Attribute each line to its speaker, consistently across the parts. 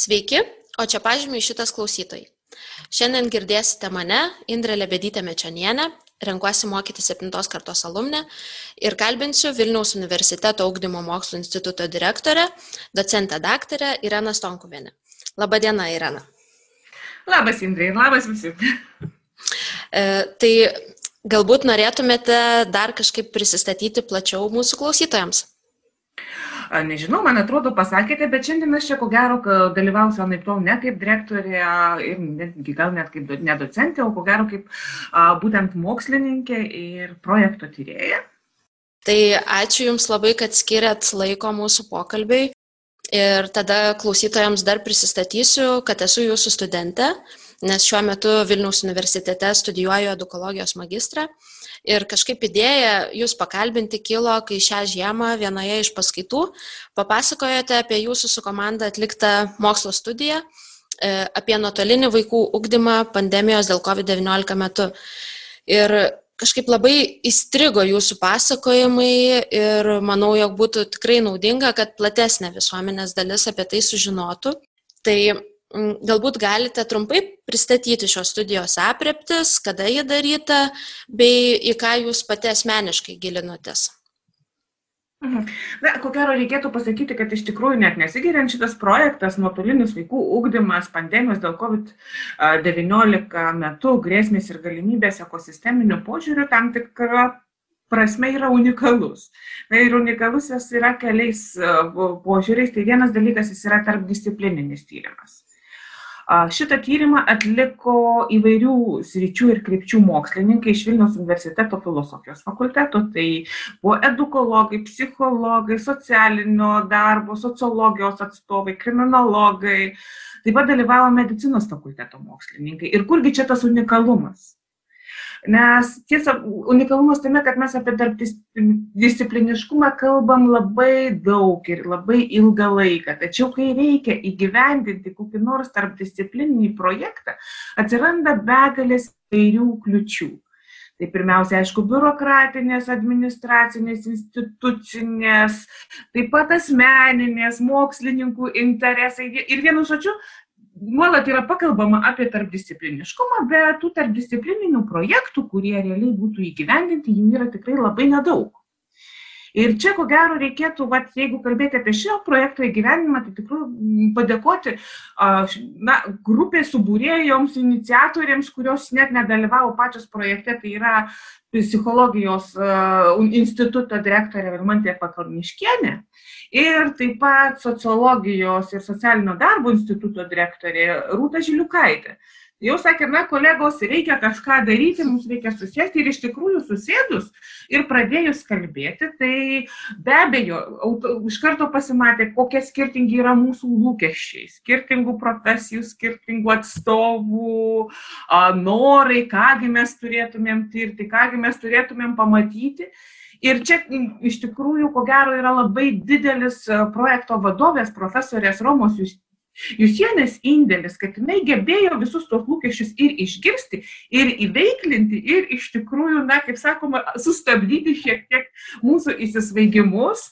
Speaker 1: Sveiki, o čia pažymiai šitas klausytojai. Šiandien girdėsite mane, Indrė Lebedytė Mečianienė, renkuosi mokyti 7 kartos alumnę ir kalbinsiu Vilniaus universiteto augdymo mokslo instituto direktorę, docentę daktarę Ireną Stonkuvienę. Labadiena, Irena.
Speaker 2: Labas, Indrė, labas visi.
Speaker 1: E, tai galbūt norėtumėte dar kažkaip prisistatyti plačiau mūsų klausytojams.
Speaker 2: Nežinau, man atrodo, pasakėte, bet šiandien aš čia ko gero dalyvausiu anaip tol ne kaip direktorė ir netgi gal net kaip ne docentė, o ko gero kaip a, būtent mokslininkė ir projekto tyrėja.
Speaker 1: Tai ačiū Jums labai, kad skiriat laiko mūsų pokalbiai. Ir tada klausytojams dar prisistatysiu, kad esu Jūsų studentė, nes šiuo metu Vilniaus universitete studijuoju edukologijos magistrą. Ir kažkaip idėja jūs pakalbinti kilo, kai šią žiemą vienoje iš paskaitų papasakojote apie jūsų su komanda atliktą mokslo studiją e, apie nuotolinį vaikų ugdymą pandemijos dėl COVID-19 metu. Ir kažkaip labai įstrigo jūsų pasakojimai ir manau, jog būtų tikrai naudinga, kad platesnė visuomenės dalis apie tai sužinotų. Tai galbūt galite trumpai pristatyti šios studijos apreptis, kada ji daryta, bei į ką jūs pati asmeniškai gilinotės.
Speaker 2: Mhm. Na, ko gero reikėtų pasakyti, kad iš tikrųjų net nesigiriant šitas projektas, nuotolinis vaikų ūkdymas, pandemijos dėl COVID-19 metu, grėsmės ir galimybės ekosisteminių požiūrių tam tikra prasme yra unikalus. Na ir unikalus jis yra keliais požiūriais. Tai vienas dalykas, jis yra tarpdisciplininis tyrimas. Šitą tyrimą atliko įvairių sričių ir krypčių mokslininkai iš Vilniaus universiteto filosofijos fakulteto. Tai buvo edukologai, psichologai, socialinio darbo, sociologijos atstovai, kriminologai. Taip pat dalyvavo medicinos fakulteto mokslininkai. Ir kurgi čia tas unikalumas? Nes tiesa, unikalumas tame, kad mes apie tarpdiscipliniškumą kalbam labai daug ir labai ilgą laiką. Tačiau, kai reikia įgyvendinti kokį nors tarpdisciplininį projektą, atsiranda begalės įvairių kliučių. Tai pirmiausia, aišku, biurokratinės, administracinės, institucinės, taip pat asmeninės, mokslininkų interesai. Ir vienu žodžiu, nuolat yra pakalbama apie tarpdiscipliniškumą, bet tų tarpdisciplininių projektų, kurie realiai būtų įgyvendinti, jų yra tikrai labai nedaug. Ir čia, ko gero, reikėtų, vat, jeigu kalbėti apie šio projekto įgyvenimą, tai tikrai padėkoti na, grupės subūrėjoms, iniciatoriams, kurios net nedalyvavo pačios projekte, tai yra psichologijos instituto direktorė Vilmantė Pakalniškienė ir taip pat sociologijos ir socialinio darbo instituto direktorė Rūta Žiliukaitė. Jau sakė, na, kolegos, reikia kažką daryti, mums reikia susėsti ir iš tikrųjų susėdus ir pradėjus kalbėti, tai be abejo, auto, iš karto pasimatė, kokie skirtingi yra mūsų lūkesčiai, skirtingų profesijų, skirtingų atstovų, a, norai, kągi mes turėtumėm tirti, kągi mes turėtumėm pamatyti. Ir čia iš tikrųjų, ko gero, yra labai didelis projekto vadovės profesorės Romos Jusienės indėlis, kad jinai gebėjo visus tos lūkesčius ir išgirsti, ir įveiklinti, ir iš tikrųjų, na, kaip sakoma, sustabdyti šiek tiek mūsų įsisvaigimus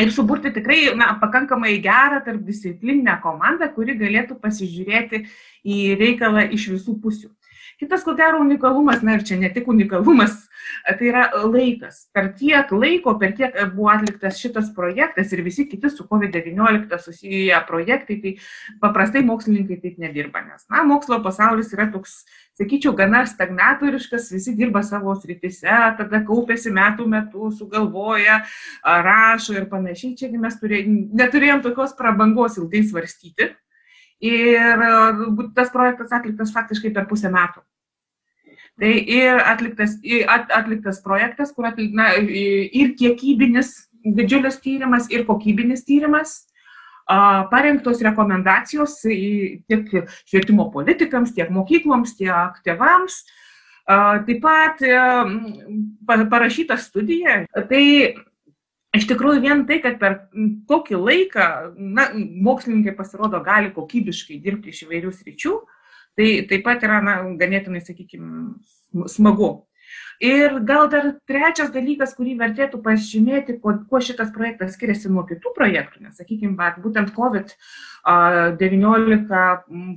Speaker 2: ir suburti tikrai, na, pakankamai gerą tarpdisciplininę komandą, kuri galėtų pasižiūrėti į reikalą iš visų pusių. Kitas, ko gero, unikalumas, na ir čia ne tik unikalumas, tai yra laikas. Per tiek laiko, per tiek buvo atliktas šitas projektas ir visi kiti su COVID-19 susiję projektai, tai paprastai mokslininkai taip nedirba, nes, na, mokslo pasaulis yra toks, sakyčiau, gana stagnatoriškas, visi dirba savo sritise, tada kaupėsi metų metų, sugalvoja, rašo ir panašiai. Čiagi mes turėjom, neturėjom tokios prabangos ilgai svarstyti. Ir tas projektas atliktas faktiškai per pusę metų. Tai ir atliktas, at, atliktas projektas, kur atlik, na, ir kiekybinis didžiulis tyrimas ir kokybinis tyrimas parengtos rekomendacijos tiek švietimo politikams, tiek mokykloms, tiek tėvams. Taip pat parašyta studija. Tai iš tikrųjų vien tai, kad per tokį laiką na, mokslininkai pasirodo gali kokybiškai dirbti iš įvairių sričių, tai taip pat yra na, ganėtinai, sakykime, smagu. Ir gal dar trečias dalykas, kurį vertėtų pažymėti, kuo, kuo šitas projektas skiriasi nuo kitų projektų, nes, sakykime, būtent COVID-19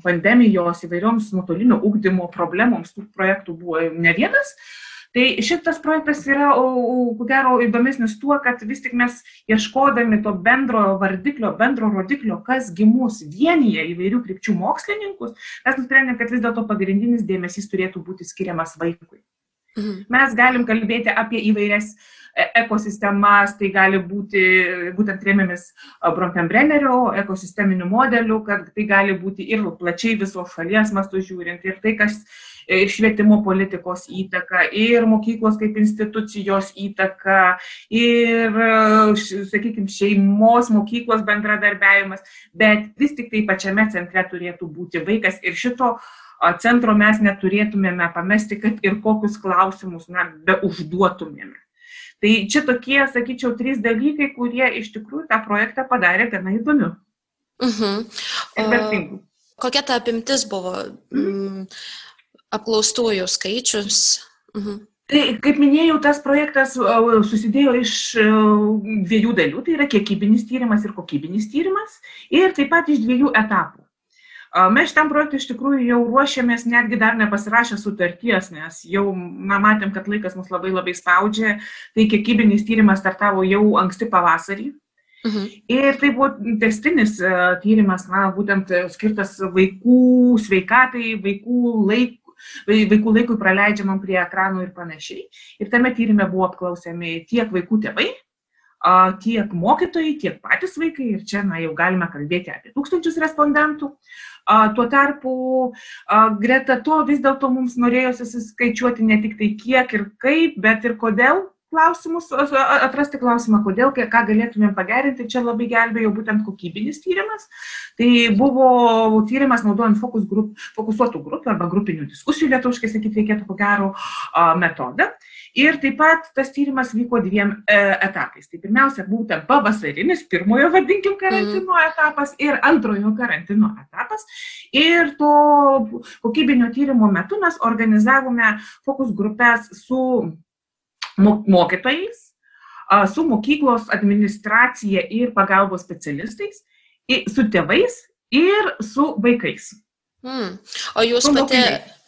Speaker 2: pandemijos įvairioms nuotolinio ūkdymo problemoms tų projektų buvo ne vienas. Tai šitas projektas yra, ko gero, įdomesnis tuo, kad vis tik mes ieškodami to bendro vardiklio, bendro rodiklio, kas gimus vienyje įvairių krypčių mokslininkus, mes nusprendėme, kad vis dėlto pagrindinis dėmesys turėtų būti skiriamas vaikui. Mhm. Mes galim kalbėti apie įvairias e, ekosistemas, tai gali būti, būtent rėmėmis Bronkenbrennerio ekosisteminių modelių, kad tai gali būti ir plačiai visos šalies mastu žiūrint, ir tai, kas švietimo politikos įtaka, ir mokyklos kaip institucijos įtaka, ir, sakykime, šeimos, mokyklos bendradarbiavimas, bet vis tik tai pačiame centre turėtų būti vaikas ir šito centro mes neturėtumėme pamesti, kad ir kokius klausimus na, be užduotumėme. Tai čia tokie, sakyčiau, trys dalykai, kurie iš tikrųjų tą projektą padarė gana įdomiu. Uh -huh.
Speaker 1: Kokia ta apimtis buvo? Mm, apklaustųjų skaičius?
Speaker 2: -huh. Tai, kaip minėjau, tas projektas susidėjo iš dviejų dalių, tai yra kiekybinis tyrimas ir kokybinis tyrimas, ir taip pat iš dviejų etapų. Mes šitam projektui iš tikrųjų jau ruošiamės netgi dar nepasirašę sutarties, nes jau na, matėm, kad laikas mus labai labai spaudžia, tai kiekybinis tyrimas startavo jau anksti pavasarį. Mhm. Ir tai buvo testinis tyrimas, na, būtent skirtas vaikų sveikatai, vaikų laikų vaikų laikui praleidžiamam prie ekranų ir panašiai. Ir tame tyrimė buvo apklausiami tiek vaikų tėvai, tiek mokytojai, tiek patys vaikai. Ir čia na, jau galime kalbėti apie tūkstančius respondentų. Tuo tarpu greta to vis dėlto mums norėjosi suskaičiuoti ne tik tai kiek ir kaip, bet ir kodėl klausimus, atrasti klausimą, kodėl, ką galėtumėm pagerinti. Čia labai gelbėjo būtent kokybinis tyrimas. Tai buvo tyrimas naudojant fokus grup, fokusuotų grupių arba grupinių diskusijų, lietuviškai sakyti reikėtų ko gero metodą. Ir taip pat tas tyrimas vyko dviem e, etapais. Tai pirmiausia, būtent pavasarinis, pirmojo vadinkim karantino mm. etapas ir antrojo karantino etapas. Ir to kokybinio tyrimo metu mes organizavome fokus grupės su mokytojais, su mokyklos administracija ir pagalbos specialistais, su tėvais ir su vaikais.
Speaker 1: Mm. O jūs pati.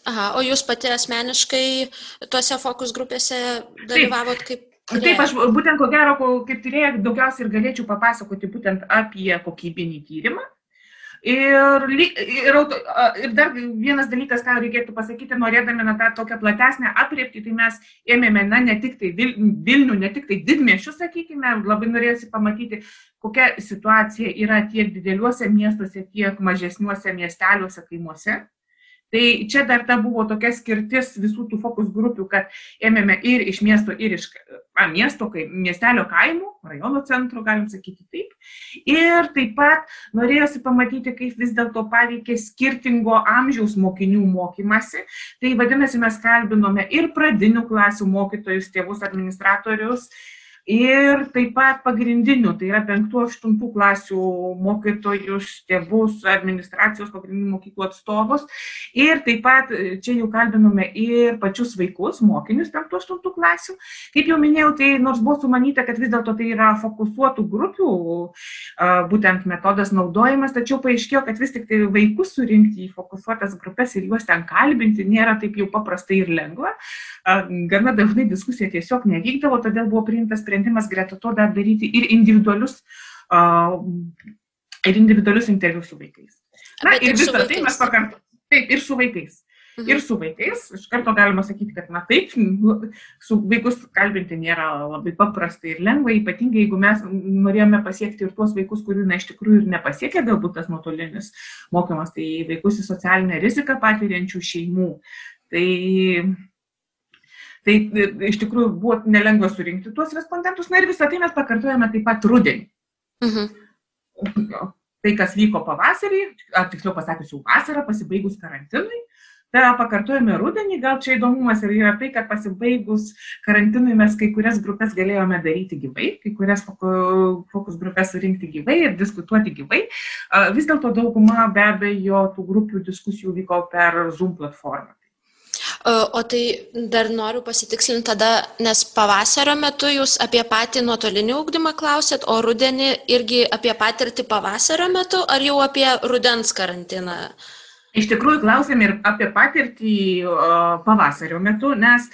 Speaker 1: Aha, o jūs pati asmeniškai tuose fokus grupėse dalyvavot kaip
Speaker 2: Tyrėja. Taip, aš būtent ko gero, kaip tyrėja, daugiausiai ir galėčiau papasakoti būtent apie kokybinį tyrimą. Ir, ir, ir dar vienas dalykas, ką reikėtų pasakyti, norėdami na, tą tokią platesnę apriepti, tai mes ėmėme na, ne tik tai Vilnių, ne tik tai didmiešių, sakykime, labai norėjusi pamatyti, kokia situacija yra tiek dideliuose miestuose, tiek mažesniuose miesteliuose, kaimuose. Tai čia dar ta buvo tokia skirtis visų tų fokus grupių, kad ėmėme ir iš miesto, ir iš a, miesto, kaip miestelio kaimų, rajono centro, galim sakyti taip. Ir taip pat norėjosi pamatyti, kaip vis dėlto paveikė skirtingo amžiaus mokinių mokymasi. Tai vadinasi, mes kalbinome ir pradinių klasių mokytojus, tėvus, administratorius, ir taip pat pagrindinių, tai yra 5-8 klasių mokytojus, tėvus, administracijos pagrindinių mokyklų atstovus. Ir taip pat e, čia jau kalbinome ir pačius vaikus, mokinius 5-8 klasių. Kaip jau minėjau, tai nors buvo sumanyta, kad vis dėlto tai yra fokusuotų grupių būtent metodas naudojimas, tačiau paaiškėjo, kad vis tik tai vaikus surinkti į fokusuotas grupės ir juos ten kalbinti nėra taip jau paprastai ir lengva. Gana dažnai diskusija tiesiog nevykdavo, todėl buvo priimtas sprendimas sprendimas greta to dar daryti ir individualius, ir individualius interviu su vaikais. Na Bet ir visą tai mes pakartome. Taip, ir su vaikais. Mhm. Ir su vaikais, iš karto galima sakyti, kad na taip, su vaikus kalbinti nėra labai paprasta ir lengva, ypatingai jeigu mes norėjome pasiekti ir tuos vaikus, kurių na iš tikrųjų ir nepasiekė galbūt tas nuotolinis mokymas, tai vaikus į socialinę riziką patiriančių šeimų. Tai Tai iš tikrųjų buvo nelengva surinkti tuos respondentus. Na ir visą tai mes pakartojame taip pat rudenį. Mhm. Tai, kas vyko pavasarį, ar tiksliau pasakius jau vasarą, pasibaigus karantinui, tą pakartojame rudenį, gal čia įdomumas ir yra tai, kad pasibaigus karantinui mes kai kurias grupės galėjome daryti gyvai, kai kurias fokus grupės surinkti gyvai ir diskutuoti gyvai. Vis dėlto dauguma be abejo tų grupių diskusijų vyko per Zoom platformą.
Speaker 1: O tai dar noriu pasitikslinti tada, nes pavasario metu jūs apie patį nuotolinį ūkdymą klausėt, o rudenį irgi apie patirtį pavasario metu, ar jau apie rudens karantiną?
Speaker 2: Iš tikrųjų, klausėm ir apie patirtį pavasario metu, nes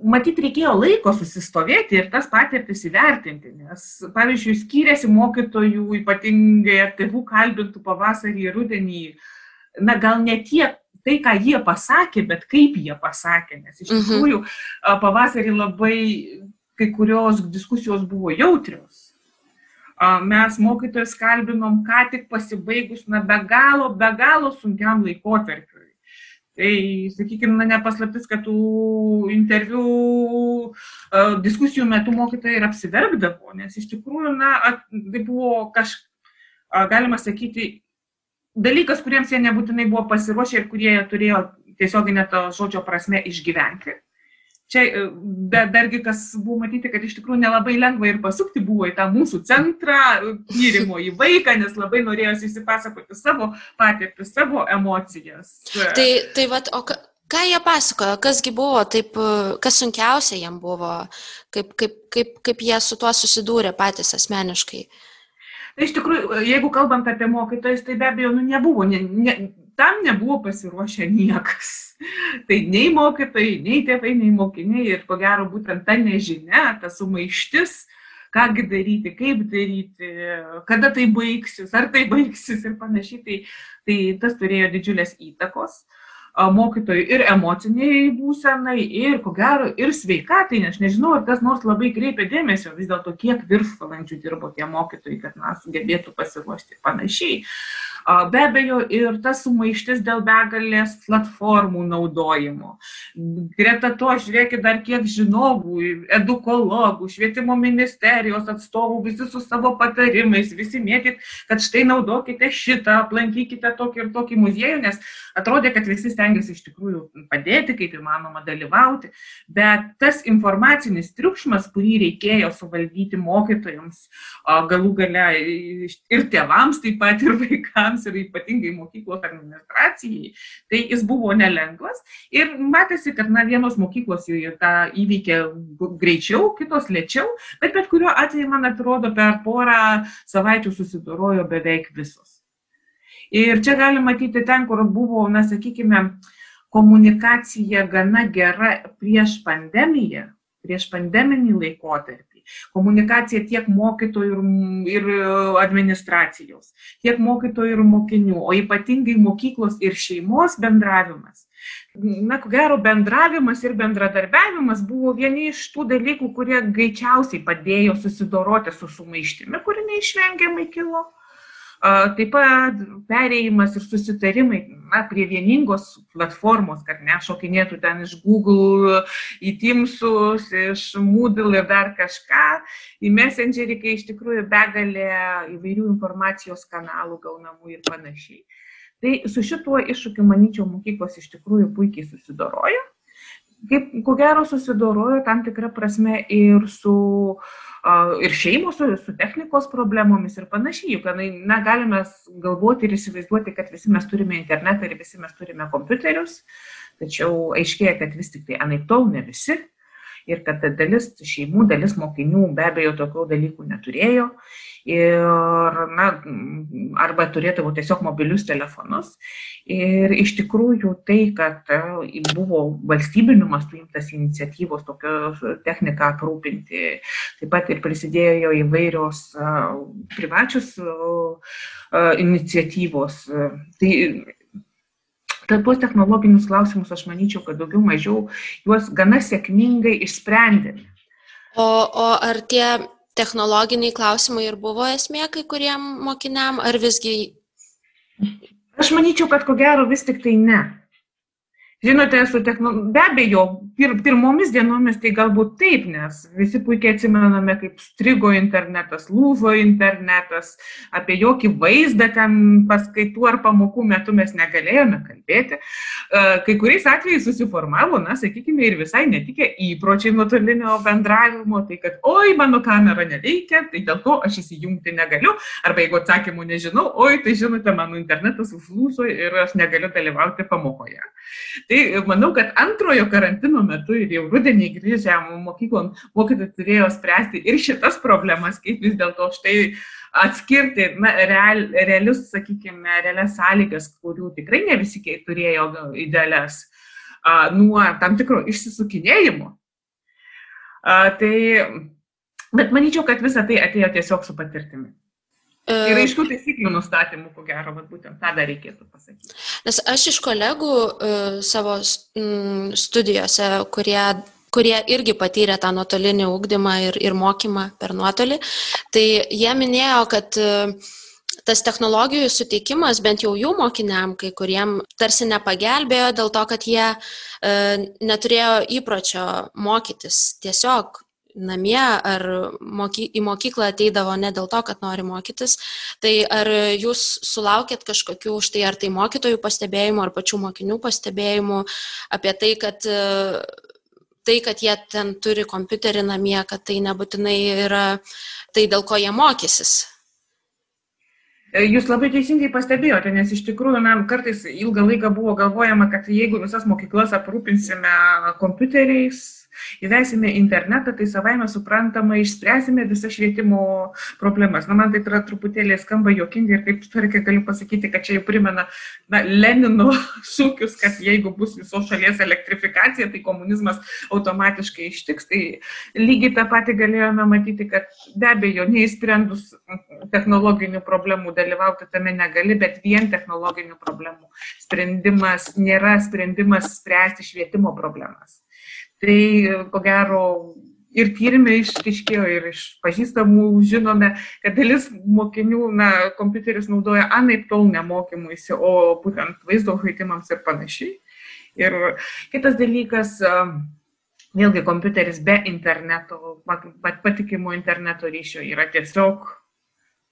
Speaker 2: matyt reikėjo laiko susistovėti ir tas patirtis įvertinti, nes, pavyzdžiui, skiriasi mokytojų, ypatingai tėvų kalbintų pavasarį ir rudenį, na gal ne tiek tai, ką jie pasakė, bet kaip jie pasakė, nes iš mhm. tikrųjų pavasarį labai kai kurios diskusijos buvo jautrios mes mokytojus kalbinom ką tik pasibaigus, na, be galo, be galo sunkiam laikotarpiui. Tai, sakykime, na, nepaslaptis, kad tų interviu diskusijų metu mokytojai ir apsiverkdavo, nes iš tikrųjų, na, tai buvo kažkas, galima sakyti, dalykas, kuriems jie nebūtinai buvo pasiruošę ir kurie turėjo tiesioginę to žodžio prasme išgyventi čia bet dargi kas buvo matyti, kad iš tikrųjų nelabai lengva ir pasukti buvo į tą mūsų centrą tyrimo į vaiką, nes labai norėjosi įsipasakoti savo patirtį, savo emocijas.
Speaker 1: Tai, tai vat, o ką, jie pasakojo, kasgi buvo, taip, kas sunkiausia jiem buvo, kaip, kaip, kaip, kaip jie su tuo susidūrė patys asmeniškai?
Speaker 2: Tai iš tikrųjų, jeigu kalbant apie mokytojus, tai be abejo, nu, nebuvo, ne, ne, tam nebuvo pasiruošę niekas. Tai nei mokytojai, nei tėvai, nei mokiniai ir ko gero būtent ta nežinia, ta sumaištis, kągi daryti, kaip daryti, kada tai baigsis, ar tai baigsis ir panašiai, tai, tai tas turėjo didžiulės įtakos mokytojų ir emociniai būsenai, ir ko gero, ir sveikatai, nes nežinau, ar kas nors labai kreipia dėmesio vis dėlto, kiek viršvalandžių dirbo tie mokytojai, kad na, sugebėtų pasiruošti ir panašiai. Be abejo, ir tas sumaištis dėl begalės platformų naudojimo. Greta to, žiūrėkit, dar kiek žinovų, edukologų, švietimo ministerijos atstovų, visi su savo patarimais, visi mėtyt, kad štai naudokite šitą, aplankykite tokį ir tokį muziejų, nes atrodė, kad visi stengiasi iš tikrųjų padėti, kaip įmanoma dalyvauti. Bet tas informacinis triukšmas, kurį reikėjo suvaldyti mokytojams, galų gale ir tėvams taip pat, ir vaikams, tėvams ir ypatingai mokyklos administracijai, tai jis buvo nelengvas ir matėsi, kad na, vienos mokyklos tą įveikė greičiau, kitos lėčiau, bet bet kuriuo atveju, man atrodo, per porą savaičių susidorojo beveik visos. Ir čia galima matyti ten, kur buvo, na, sakykime, komunikacija gana gera prieš pandemiją, prieš pandeminį laikotarpį komunikacija tiek mokytojų ir, ir administracijos, tiek mokytojų ir mokinių, o ypatingai mokyklos ir šeimos bendravimas. Na, ko gero, bendravimas ir bendradarbiavimas buvo vieni iš tų dalykų, kurie greičiausiai padėjo susidoroti su sumaištimi, kuri neišvengiamai kilo. Taip pat perėjimas ir susitarimai na, prie vieningos platformos, kad nešokinėtų ten iš Google į Teamsus, iš Moodle ir dar kažką, į Messengerį, kai iš tikrųjų begalė įvairių informacijos kanalų gaunamų ir panašiai. Tai su šituo iššūkiu, manyčiau, mokyklos iš tikrųjų puikiai susidorojo. Kaip, ko gero, susidorojo tam tikrą prasme ir su uh, ir šeimos su, su technikos problemomis ir panašiai. Juk na, galime galvoti ir įsivaizduoti, kad visi mes turime internetą ir visi mes turime kompiuterius, tačiau aiškėja, kad vis tik tai anaip tol ne visi ir kad dalis šeimų, dalis mokinių be abejo tokių dalykų neturėjo ir, na, arba turėdavo tiesiog mobilius telefonus. Ir iš tikrųjų tai, kad e, buvo valstybiniu mastu imtas iniciatyvos tokios techniką aprūpinti, taip pat ir prisidėjo įvairios e, privačios e, iniciatyvos. Tai tuos technologinius klausimus aš manyčiau, kad daugiau mažiau juos gana sėkmingai išsprendėme.
Speaker 1: O, o ar tie technologiniai klausimai ir buvo esmė kai kuriem mokiniam, ar visgi?
Speaker 2: Aš manyčiau, kad ko gero vis tik tai ne. Žinote, su techno... be abejo, pir, pirmomis dienomis tai galbūt taip, nes visi puikiai atsimename, kaip strigo internetas, lūžo internetas, apie jokį vaizdą ten paskaitų ar pamokų metu mes negalėjome kalbėti. E, kai kuriais atvejais susiformavo, na, sakykime, ir visai netikę įpročiai nuotolinio bendravimo, tai kad, oi, mano kamera neveikia, tai dėl to aš įsijungti negaliu, arba jeigu atsakymų nežinau, oi, tai žinote, mano internetas užlūžo ir aš negaliu dalyvauti pamokoje. Tai manau, kad antrojo karantino metu ir jau rudenį grįžę mokyklom mokytojai turėjo spręsti ir šitas problemas, kaip vis dėlto štai atskirti na, real, realius, sakykime, realias sąlygas, kurių tikrai ne visi turėjo idealias, a, nuo tam tikro išsisukinėjimo. A, tai, bet manyčiau, kad visa tai atėjo tiesiog su patirtimi. Ir aiškių taisyklių nustatymų, ko gero, bet būtent tą dar reikėtų pasakyti.
Speaker 1: Nes aš iš kolegų uh, savo studijose, kurie kurie irgi patyrė tą nuotolinį ūkdymą ir, ir mokymą per nuotolį, tai jie minėjo, kad uh, tas technologijų suteikimas bent jau jų mokiniam, kai kuriem tarsi nepagelbėjo dėl to, kad jie e, neturėjo įpročio mokytis tiesiog namie ar moky, į mokyklą ateidavo ne dėl to, kad nori mokytis. Tai ar jūs sulaukėt kažkokių už tai, ar tai mokytojų pastebėjimų, ar pačių mokinių pastebėjimų apie tai, kad tai, kad jie ten turi kompiuterį namie, kad tai nebūtinai yra tai, dėl ko jie mokysis.
Speaker 2: Jūs labai teisingai pastebėjote, nes iš tikrųjų, na, kartais ilgą laiką buvo galvojama, kad jeigu visas mokyklas aprūpinsime kompiuteriais, įvesime internetą, tai savaime suprantama išspręsime visas švietimo problemas. Na, man tai yra truputėlį skamba jokingai ir kaip istorikė galiu pasakyti, kad čia jau primena na, Lenino šūkius, kad jeigu bus visos šalies elektrifikacija, tai komunizmas automatiškai ištiks. Tai lygiai tą patį galėjome matyti, kad be abejo, neįsprendus technologinių problemų dalyvauti tame negali, bet vien technologinių problemų sprendimas nėra sprendimas spręsti švietimo problemas. Tai ko gero ir tyrimai išaiškėjo ir iš pažįstamų žinome, kad dalis mokinių na, kompiuteris naudoja anaip tol nemokymuisi, o būtent vaizdo žaidimams ir panašiai. Ir kitas dalykas, vėlgi kompiuteris be interneto, patikimo interneto ryšio yra tiesiog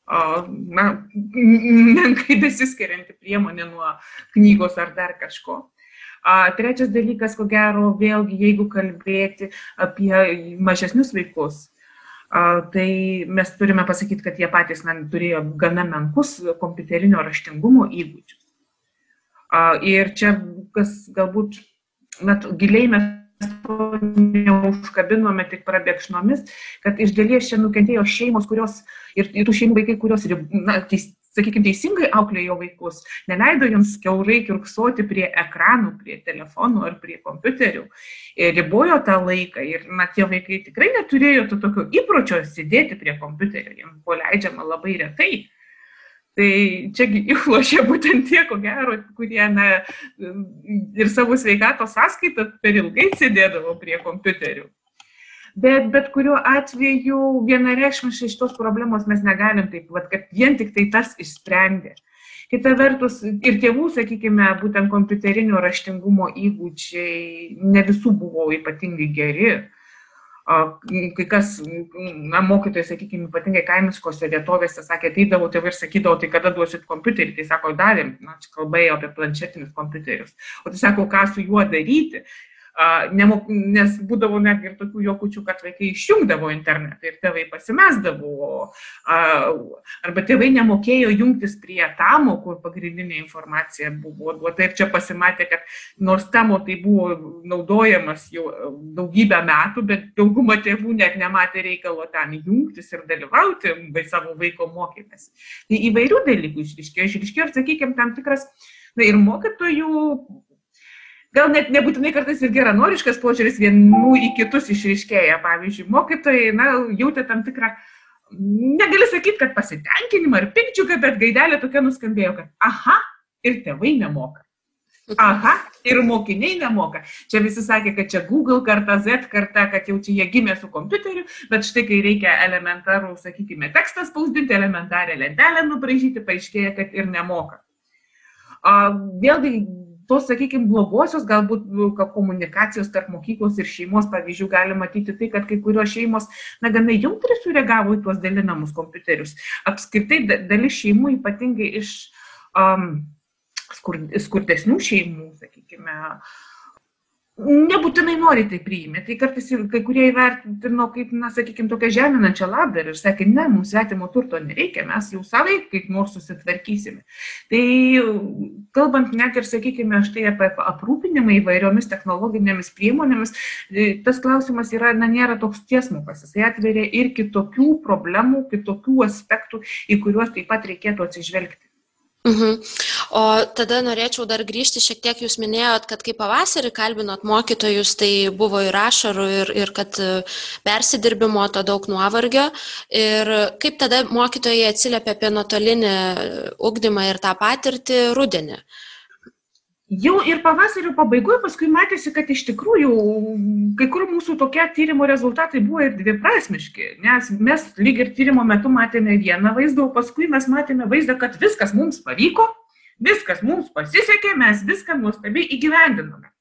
Speaker 2: na, menkai besiskirianti priemonė nuo knygos ar dar kažko. Trečias dalykas, ko gero, vėlgi, jeigu kalbėti apie mažesnius vaikus, tai mes turime pasakyti, kad jie patys na, turėjo gana menkus kompiuterinio raštingumo įgūdžius. Ir čia, kas galbūt, net giliai mes to neužkabinome tik prabėgšnomis, kad iš dalies čia nukentėjo šeimos, kurios ir, ir tų šeimų vaikai, kurios na, sakykime, teisingai auklėjo vaikus, neleido jiems keurai kirksoti prie ekranų, prie telefonų ar prie kompiuterių, ribojo tą laiką ir na, tie vaikai tikrai neturėjo to tokio įpročio sėdėti prie kompiuterio, jiems buvo leidžiama labai retai. Tai čiagi išlošė būtent tie, ko gero, kurie na, ir savo sveikatos sąskaitą per ilgai sėdėdavo prie kompiuterių bet bet kuriuo atveju vienareikšmiškai šitos problemos mes negalim taip, vat, kad vien tik tai tas išsprendė. Kita vertus, ir tėvų, sakykime, būtent kompiuterinio raštingumo įgūdžiai ne visų buvo ypatingai geri. Kai kas, na, mokytojai, sakykime, ypatingai kaimiškose vietovėse sakė, ateidavo tėvai ir sakydavo, tai kada duosit kompiuterį, tai sako, davėm, na, čia kalbėjo apie planšetinius kompiuterius. O tai sako, ką su juo daryti nemok, nes būdavo netgi ir tokių jokučių, kad vaikai išjungdavo internetą ir tėvai pasimesdavo, arba tėvai nemokėjo jungtis prie tamo, kur pagrindinė informacija buvo duota ir čia pasimatė, kad nors tamo tai buvo naudojamas jau daugybę metų, bet dauguma tėvų net nematė reikalo ten jungtis ir dalyvauti savo vaiko mokymės. Tai įvairių dalykų išriškėjo, išriškėjo ir, sakykime, tam tikras Na ir mokytojų gal net nebūtinai kartais ir geranoriškas požiūris vienų į kitus išriškėja. Pavyzdžiui, mokytojai, na, jautė tam tikrą, negali sakyti, kad pasitenkinimą ar pikčiuką, bet gaidelė tokia nuskambėjo, kad aha, ir tėvai nemoka. Aha, ir mokiniai nemoka. Čia visi sakė, kad čia Google karta, Z karta, kad jau čia jie gimė su kompiuteriu, bet štai kai reikia elementarų, sakykime, tekstą spausdinti, elementarę lentelę nubražyti, paaiškėja, kad ir nemoka. Vėlgi tos, sakykime, blogosios galbūt nu, komunikacijos tarp mokyklos ir šeimos pavyzdžių gali matyti tai, kad kai kurios šeimos, na, gana jautriai sureagavo į tuos dalinamus kompiuterius. Apskritai, dalis šeimų, ypatingai iš um, skur, skurdesnių šeimų, sakykime, uh, nebūtinai nori tai priimti. Tai kartais kai kurie įvertino kaip, na, sakykime, tokią žeminančią labdarą ir sakė, ne, mums svetimo turto nereikia, mes jau savai kaip nors susitvarkysime. Tai kalbant net ir, sakykime, štai apie aprūpinimą įvairiomis technologinėmis priemonėmis, e, tas klausimas yra, na, nėra toks tiesmukas. Jis atveria ir kitokių problemų, kitokių aspektų, į kuriuos taip pat reikėtų atsižvelgti.
Speaker 1: Mhm. O tada norėčiau dar grįžti šiek tiek, jūs minėjot, kad kai pavasarį kalbinot mokytojus, tai buvo ir ašarų, ir, ir kad e, persidirbimo to daug nuovargio. Ir kaip tada mokytojai atsiliepia apie nuotolinį ugdymą ir tą patirtį rudenį?
Speaker 2: Jau ir pavasario pabaigoje paskui matėsi, kad iš tikrųjų kai kur mūsų tokie tyrimo rezultatai buvo ir dviprasmiški, nes mes lyg ir tyrimo metu matėme vieną vaizdą, o paskui mes matėme vaizdą, kad viskas mums pavyko, viskas mums pasisekė, mes viską nuostabiai įgyvendinome.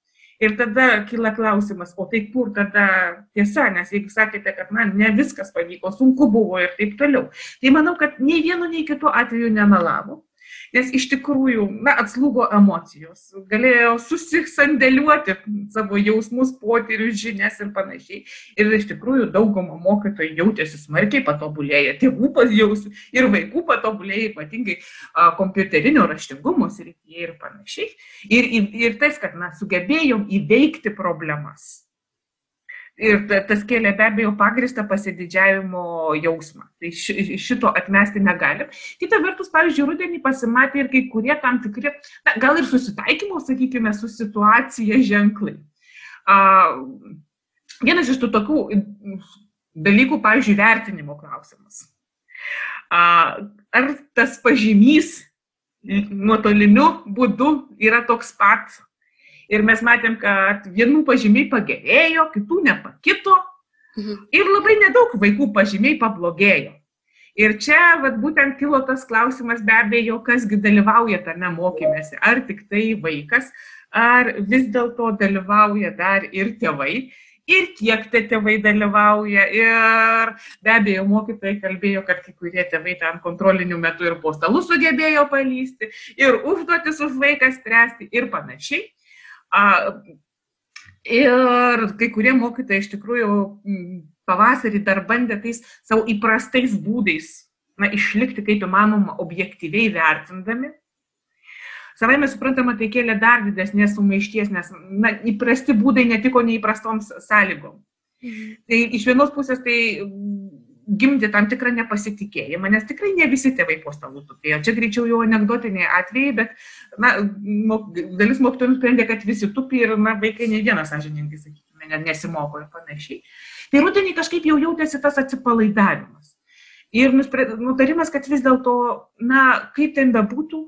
Speaker 2: Ir tada kyla klausimas, o tai kur tada tiesa, nes jeigu sakėte, kad na, ne viskas pavyko, sunku buvo ir taip toliau. Tai manau, kad nei vienu, nei kitu atveju nemelavo nes iš tikrųjų, na, atslūgo emocijos, galėjo susisandėliuoti savo jausmus, potyrius, žinias ir panašiai. Ir iš tikrųjų dauguma mokytojų jautėsi smarkiai patobulėję, tėvų pasjausi ir vaikų patobulėję, ypatingai a, kompiuterinio raštingumo srityje ir panašiai. Ir, ir, ir tas, kad mes sugebėjom įveikti problemas Ir tas kėlė be abejo pagristą pasididžiavimo jausmą. Tai šito atmesti negalim. Kita vertus, pavyzdžiui, rudenį pasimatė ir kai kurie tam tikri, na, gal ir susitaikymo, sakykime, su situacija ženklai. A, vienas iš tų tokių dalykų, pavyzdžiui, vertinimo klausimas. A, ar tas pažymys nuotoliniu būdu yra toks pat Ir mes matėm, kad vienų pažymiai pagerėjo, kitų nepakito. Mhm. Ir labai nedaug vaikų pažymiai pablogėjo. Ir čia vat, būtent kilo tas klausimas be abejo, kasgi dalyvauja tame mokymėsi. Ar tik tai vaikas, ar vis dėlto dalyvauja dar ir tėvai. Ir kiek tie tėvai dalyvauja. Ir be abejo, mokytojai kalbėjo, kad kai kurie tėvai ten kontroliniu metu ir po stalu sugebėjo palysti, ir užduotis už vaiką spręsti ir panašiai. Ir kai kurie mokytojai iš tikrųjų pavasarį dar bandė tais savo įprastais būdais na, išlikti kaip įmanoma objektyviai vertindami. Savai mes suprantama, tai kėlė dar didesnės sumaišties, nes na, įprasti būdai netiko neįprastoms sąlygom. Mhm. Tai iš vienos pusės tai gimdė tam tikrą nepasitikėjimą, nes tikrai ne visi tėvai po stalu tupėjo. Čia greičiau jau anegdotiniai atvejai, bet na, dalis mokytojų nusprendė, kad visi tupi ir na, vaikai ne vienas sąžininkai, sakykime, nesimoko ir panašiai. Tai rudenį kažkaip jau jautėsi tas atsipalaidavimas. Ir nutarimas, kad vis dėlto, na, kaip ten bebūtų,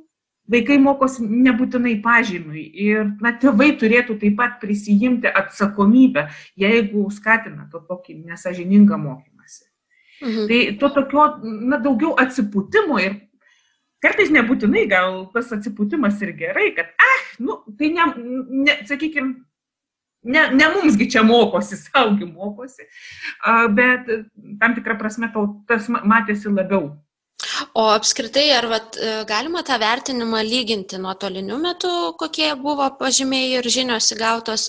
Speaker 2: vaikai mokosi nebūtinai pažymiui ir na, tėvai turėtų taip pat prisijimti atsakomybę, jeigu skatina to tokį nesažiningą mokymą. Mhm. Tai to tokio, na, daugiau atsipūtimo ir kartais nebūtinai gal tas atsipūtimas ir gerai, kad, ah, nu, tai ne, ne sakykime, ne, ne mumsgi čia mokosi, saugi mokosi, bet tam tikrą prasme tas matėsi labiau
Speaker 1: O apskritai, ar vat, e, galima tą vertinimą lyginti nuotoliniu metu, kokie buvo pažymiai ir žinios įgautos,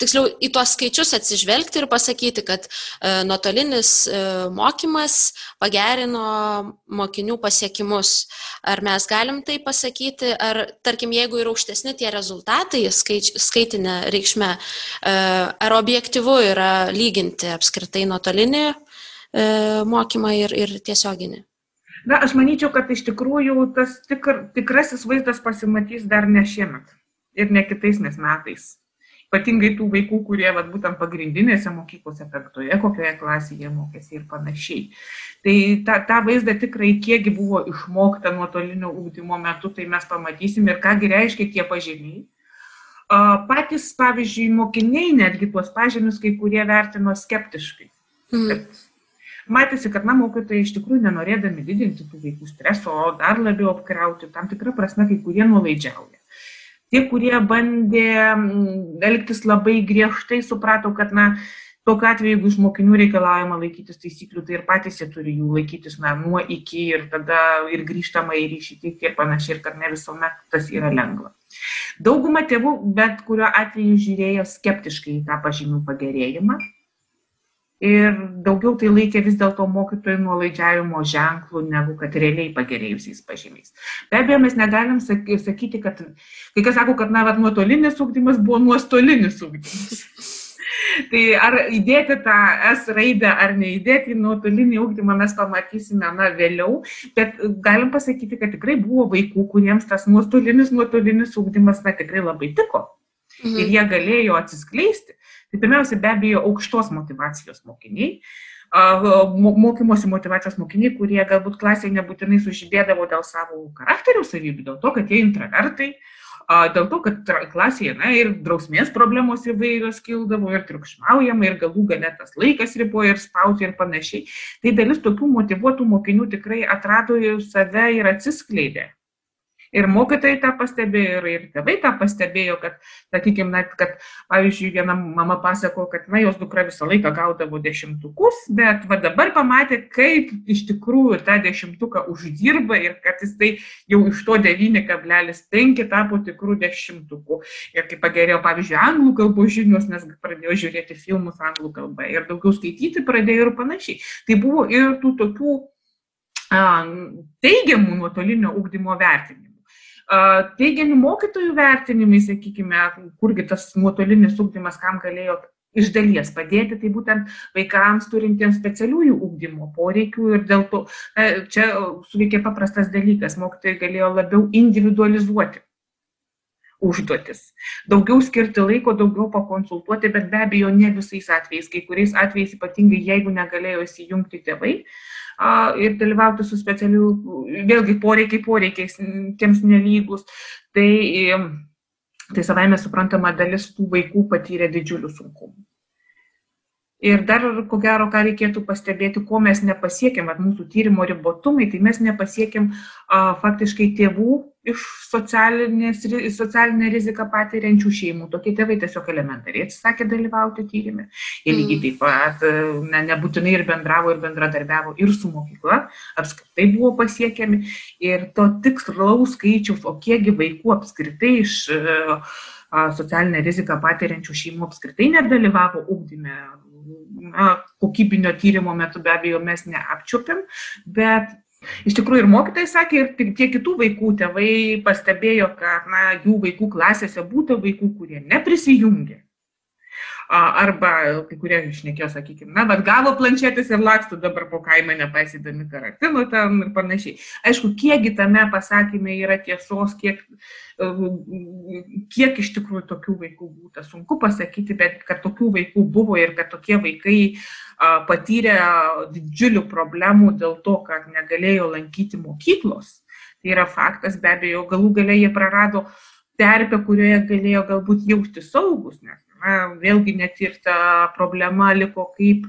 Speaker 1: tiksliau į tuos skaičius atsižvelgti ir pasakyti, kad e, nuotolinis e, mokymas pagerino mokinių pasiekimus. Ar mes galim tai pasakyti, ar tarkim, jeigu yra aukštesni tie rezultatai skaič, skaitinė reikšme, ar objektivu yra lyginti apskritai nuotolinį mokymą ir, ir tiesioginį?
Speaker 2: Na, aš manyčiau, kad iš tikrųjų tas tikr, tikrasis vaizdas pasimatys dar ne šiemet ir ne kitais metais. Ypatingai tų vaikų, kurie vat, būtent pagrindinėse mokyklose, penktoje, kokioje klasėje mokėsi ir panašiai. Tai tą, tą vaizdą tikrai kiekgi buvo išmokta nuotolinio ūkdymo metu, tai mes pamatysim ir kągi reiškia tie pažymiai. Patys, pavyzdžiui, mokiniai netgi tuos pažymius kai kurie vertino skeptiškai. Mm. Matėsi, kad na, mokytojai iš tikrųjų nenorėdami didinti tų vaikų streso, dar labiau apkrauti, tam tikrą prasme kai kurie nuolaidžiauja. Tie, kurie bandė elgtis labai griežtai, suprato, kad, na, tokiu atveju, jeigu iš mokinių reikalaujama laikytis taisyklių, tai ir patys jie turi jų laikytis, na, nuo iki ir tada ir grįžtama į ryšį tik ir panašiai, ir kad ne visuomet tas yra lengva. Dauguma tėvų bet kuriuo atveju žiūrėjo skeptiškai į tą pažymių pagerėjimą ir daugiau tai laikė vis dėlto mokytojų nuolaidžiavimo ženklų, negu kad realiai pagerėjusiais pažymiais. Be abejo, mes negalim sakyti, kad kai kas sako, kad na, vat, nuotolinis ūkdymas buvo nuostolinis ūkdymas. Tai ar įdėti tą S raidę ar neįdėti į nuotolinį ūkdymą mes pamatysime na, vėliau, bet galim pasakyti, kad tikrai buvo vaikų, kuriems tas nuostolinis nuotolinis ūkdymas na, tikrai labai tiko. Mhm. Ir jie galėjo atsiskleisti. Tai pirmiausia, be abejo, aukštos motivacijos mokiniai, mokymosi motivacijos mokiniai, kurie galbūt klasėje nebūtinai sužibėdavo dėl savo charakterio savybių, dėl to, kad jie intravertai, dėl to, kad klasėje na, ir drausmės problemos įvairios kildavo, ir triukšmaujama, ir galų gale tas laikas riboja ir spauti ir panašiai. Tai dalis tokių motivuotų mokinių tikrai atrado save ir atsiskleidė ir mokytojai tą pastebėjo, ir, ir tėvai tą pastebėjo, kad, sakykime, net, kad, pavyzdžiui, viena mama pasako, kad, na, jos dukra visą laiką gaudavo dešimtukus, bet va dabar pamatė, kaip iš tikrųjų tą dešimtuką uždirba ir kad jis tai jau iš to 9,5 tapo tikrų dešimtukų. Ir kaip pagerėjo, pavyzdžiui, anglų kalbos žinios, nes pradėjo žiūrėti filmus anglų kalbą ir daugiau skaityti pradėjo ir panašiai. Tai buvo ir tų tokių teigiamų nuotolinio ūkdymo vertinimų. Teigiami mokytojų vertinimai, sakykime, kurgi tas nuotolinis ūkdymas, kam galėjo iš dalies padėti, tai būtent vaikams turintiems specialiųjų ūkdymo poreikių ir dėl to e, čia suveikė paprastas dalykas, mokytojai galėjo labiau individualizuoti užduotis. Daugiau skirti laiko, daugiau pakonsultuoti, bet be abejo ne visais atvejais, kai kuriais atvejais ypatingai jeigu negalėjo įsijungti tėvai, ir dalyvauti su specialiu, vėlgi poreikiai poreikiais, tiems nelygus. Tai, tai savai mes suprantama, dalis tų vaikų patyrė didžiulių sunkumų. Ir dar, ko gero, ką reikėtų pastebėti, ko mes nepasiekėm, at mūsų tyrimo ribotumai, tai mes nepasiekėm a, faktiškai tėvų iš socialinę riziką patiriančių šeimų. Tokie tėvai tiesiog elementariai atsisakė dalyvauti tyrimė. Ir lygiai mm. taip pat ne, nebūtinai ir bendravo, ir bendradarbiavo ir su mokykla, apskritai buvo pasiekiami. Ir to tikslaus skaičiaus, o kiekgi vaikų apskritai iš socialinę riziką patiriančių šeimų apskritai nedalyvavo ugdyme, na, kokybinio tyrimo metu be abejo mes neapčiupiam, bet Iš tikrųjų ir mokytojai sakė, ir tie kitų vaikų tėvai pastebėjo, kad na, jų vaikų klasėse būtų vaikų, kurie neprisijungė arba kai kurie išnekėjo, sakykime, na, bet gavo planšetės ir lakstų dabar po kaimą nepaisydami karantino ten ir panašiai. Aišku, kiekgi tame pasakymė yra tiesos, kiek, kiek iš tikrųjų tokių vaikų būtų, sunku pasakyti, bet kad tokių vaikų buvo ir kad tokie vaikai patyrė didžiulių problemų dėl to, kad negalėjo lankyti mokyklos. Tai yra faktas, be abejo, galų galiai jie prarado terpę, kurioje galėjo galbūt jausti saugus, nes vėlgi net ir ta problema liko kaip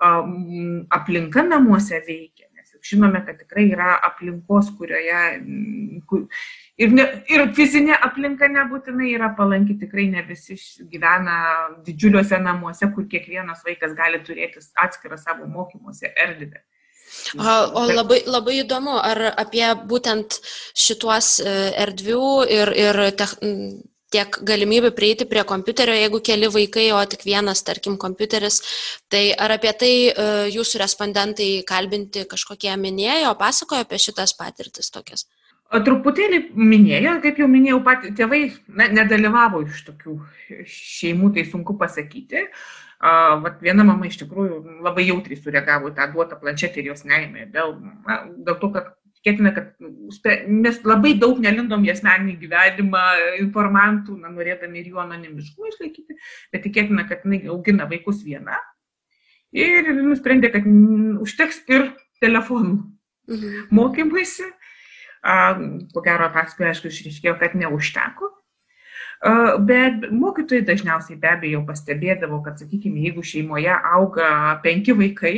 Speaker 2: aplinka namuose veikia, nes juk žinome, kad tikrai yra aplinkos, kurioje kur, ir, ne, ir fizinė aplinka nebūtinai yra palanki, tikrai ne visi gyvena didžiuliuose namuose, kur kiekvienas vaikas gali turėti atskirą savo mokymosi erdvę.
Speaker 1: O labai, labai įdomu, ar apie būtent šituos e, erdvių ir, ir tech, tiek galimybių prieiti prie kompiuterio, jeigu keli vaikai, o tik vienas, tarkim, kompiuteris. Tai ar apie tai e, jūsų respondentai kalbinti kažkokie minėjo, pasakojo apie šitas patirtis tokias?
Speaker 2: Truputėlį minėjo, kaip jau minėjau, pat tėvai na, nedalyvavo iš tokių šeimų, tai sunku pasakyti. Uh, vat viena mama iš tikrųjų labai jautriai sureagavo tą duotą planšetę ir jos neėmė. Dėl, na, dėl to, kad tikėtina, kad mes labai daug nelindom į asmeninį gyvenimą informantų, na, norėdami ir jų anonimiškumą išlaikyti, bet tikėtina, kad jinai augina vaikus viena ir nusprendė, kad užteks ir telefonų mhm. mokymuisi. Po gero paskui, aišku, išriškėjo, kad neužteko. Bet mokytojai dažniausiai be abejo pastebėdavo, kad, sakykime, jeigu šeimoje auga penki vaikai,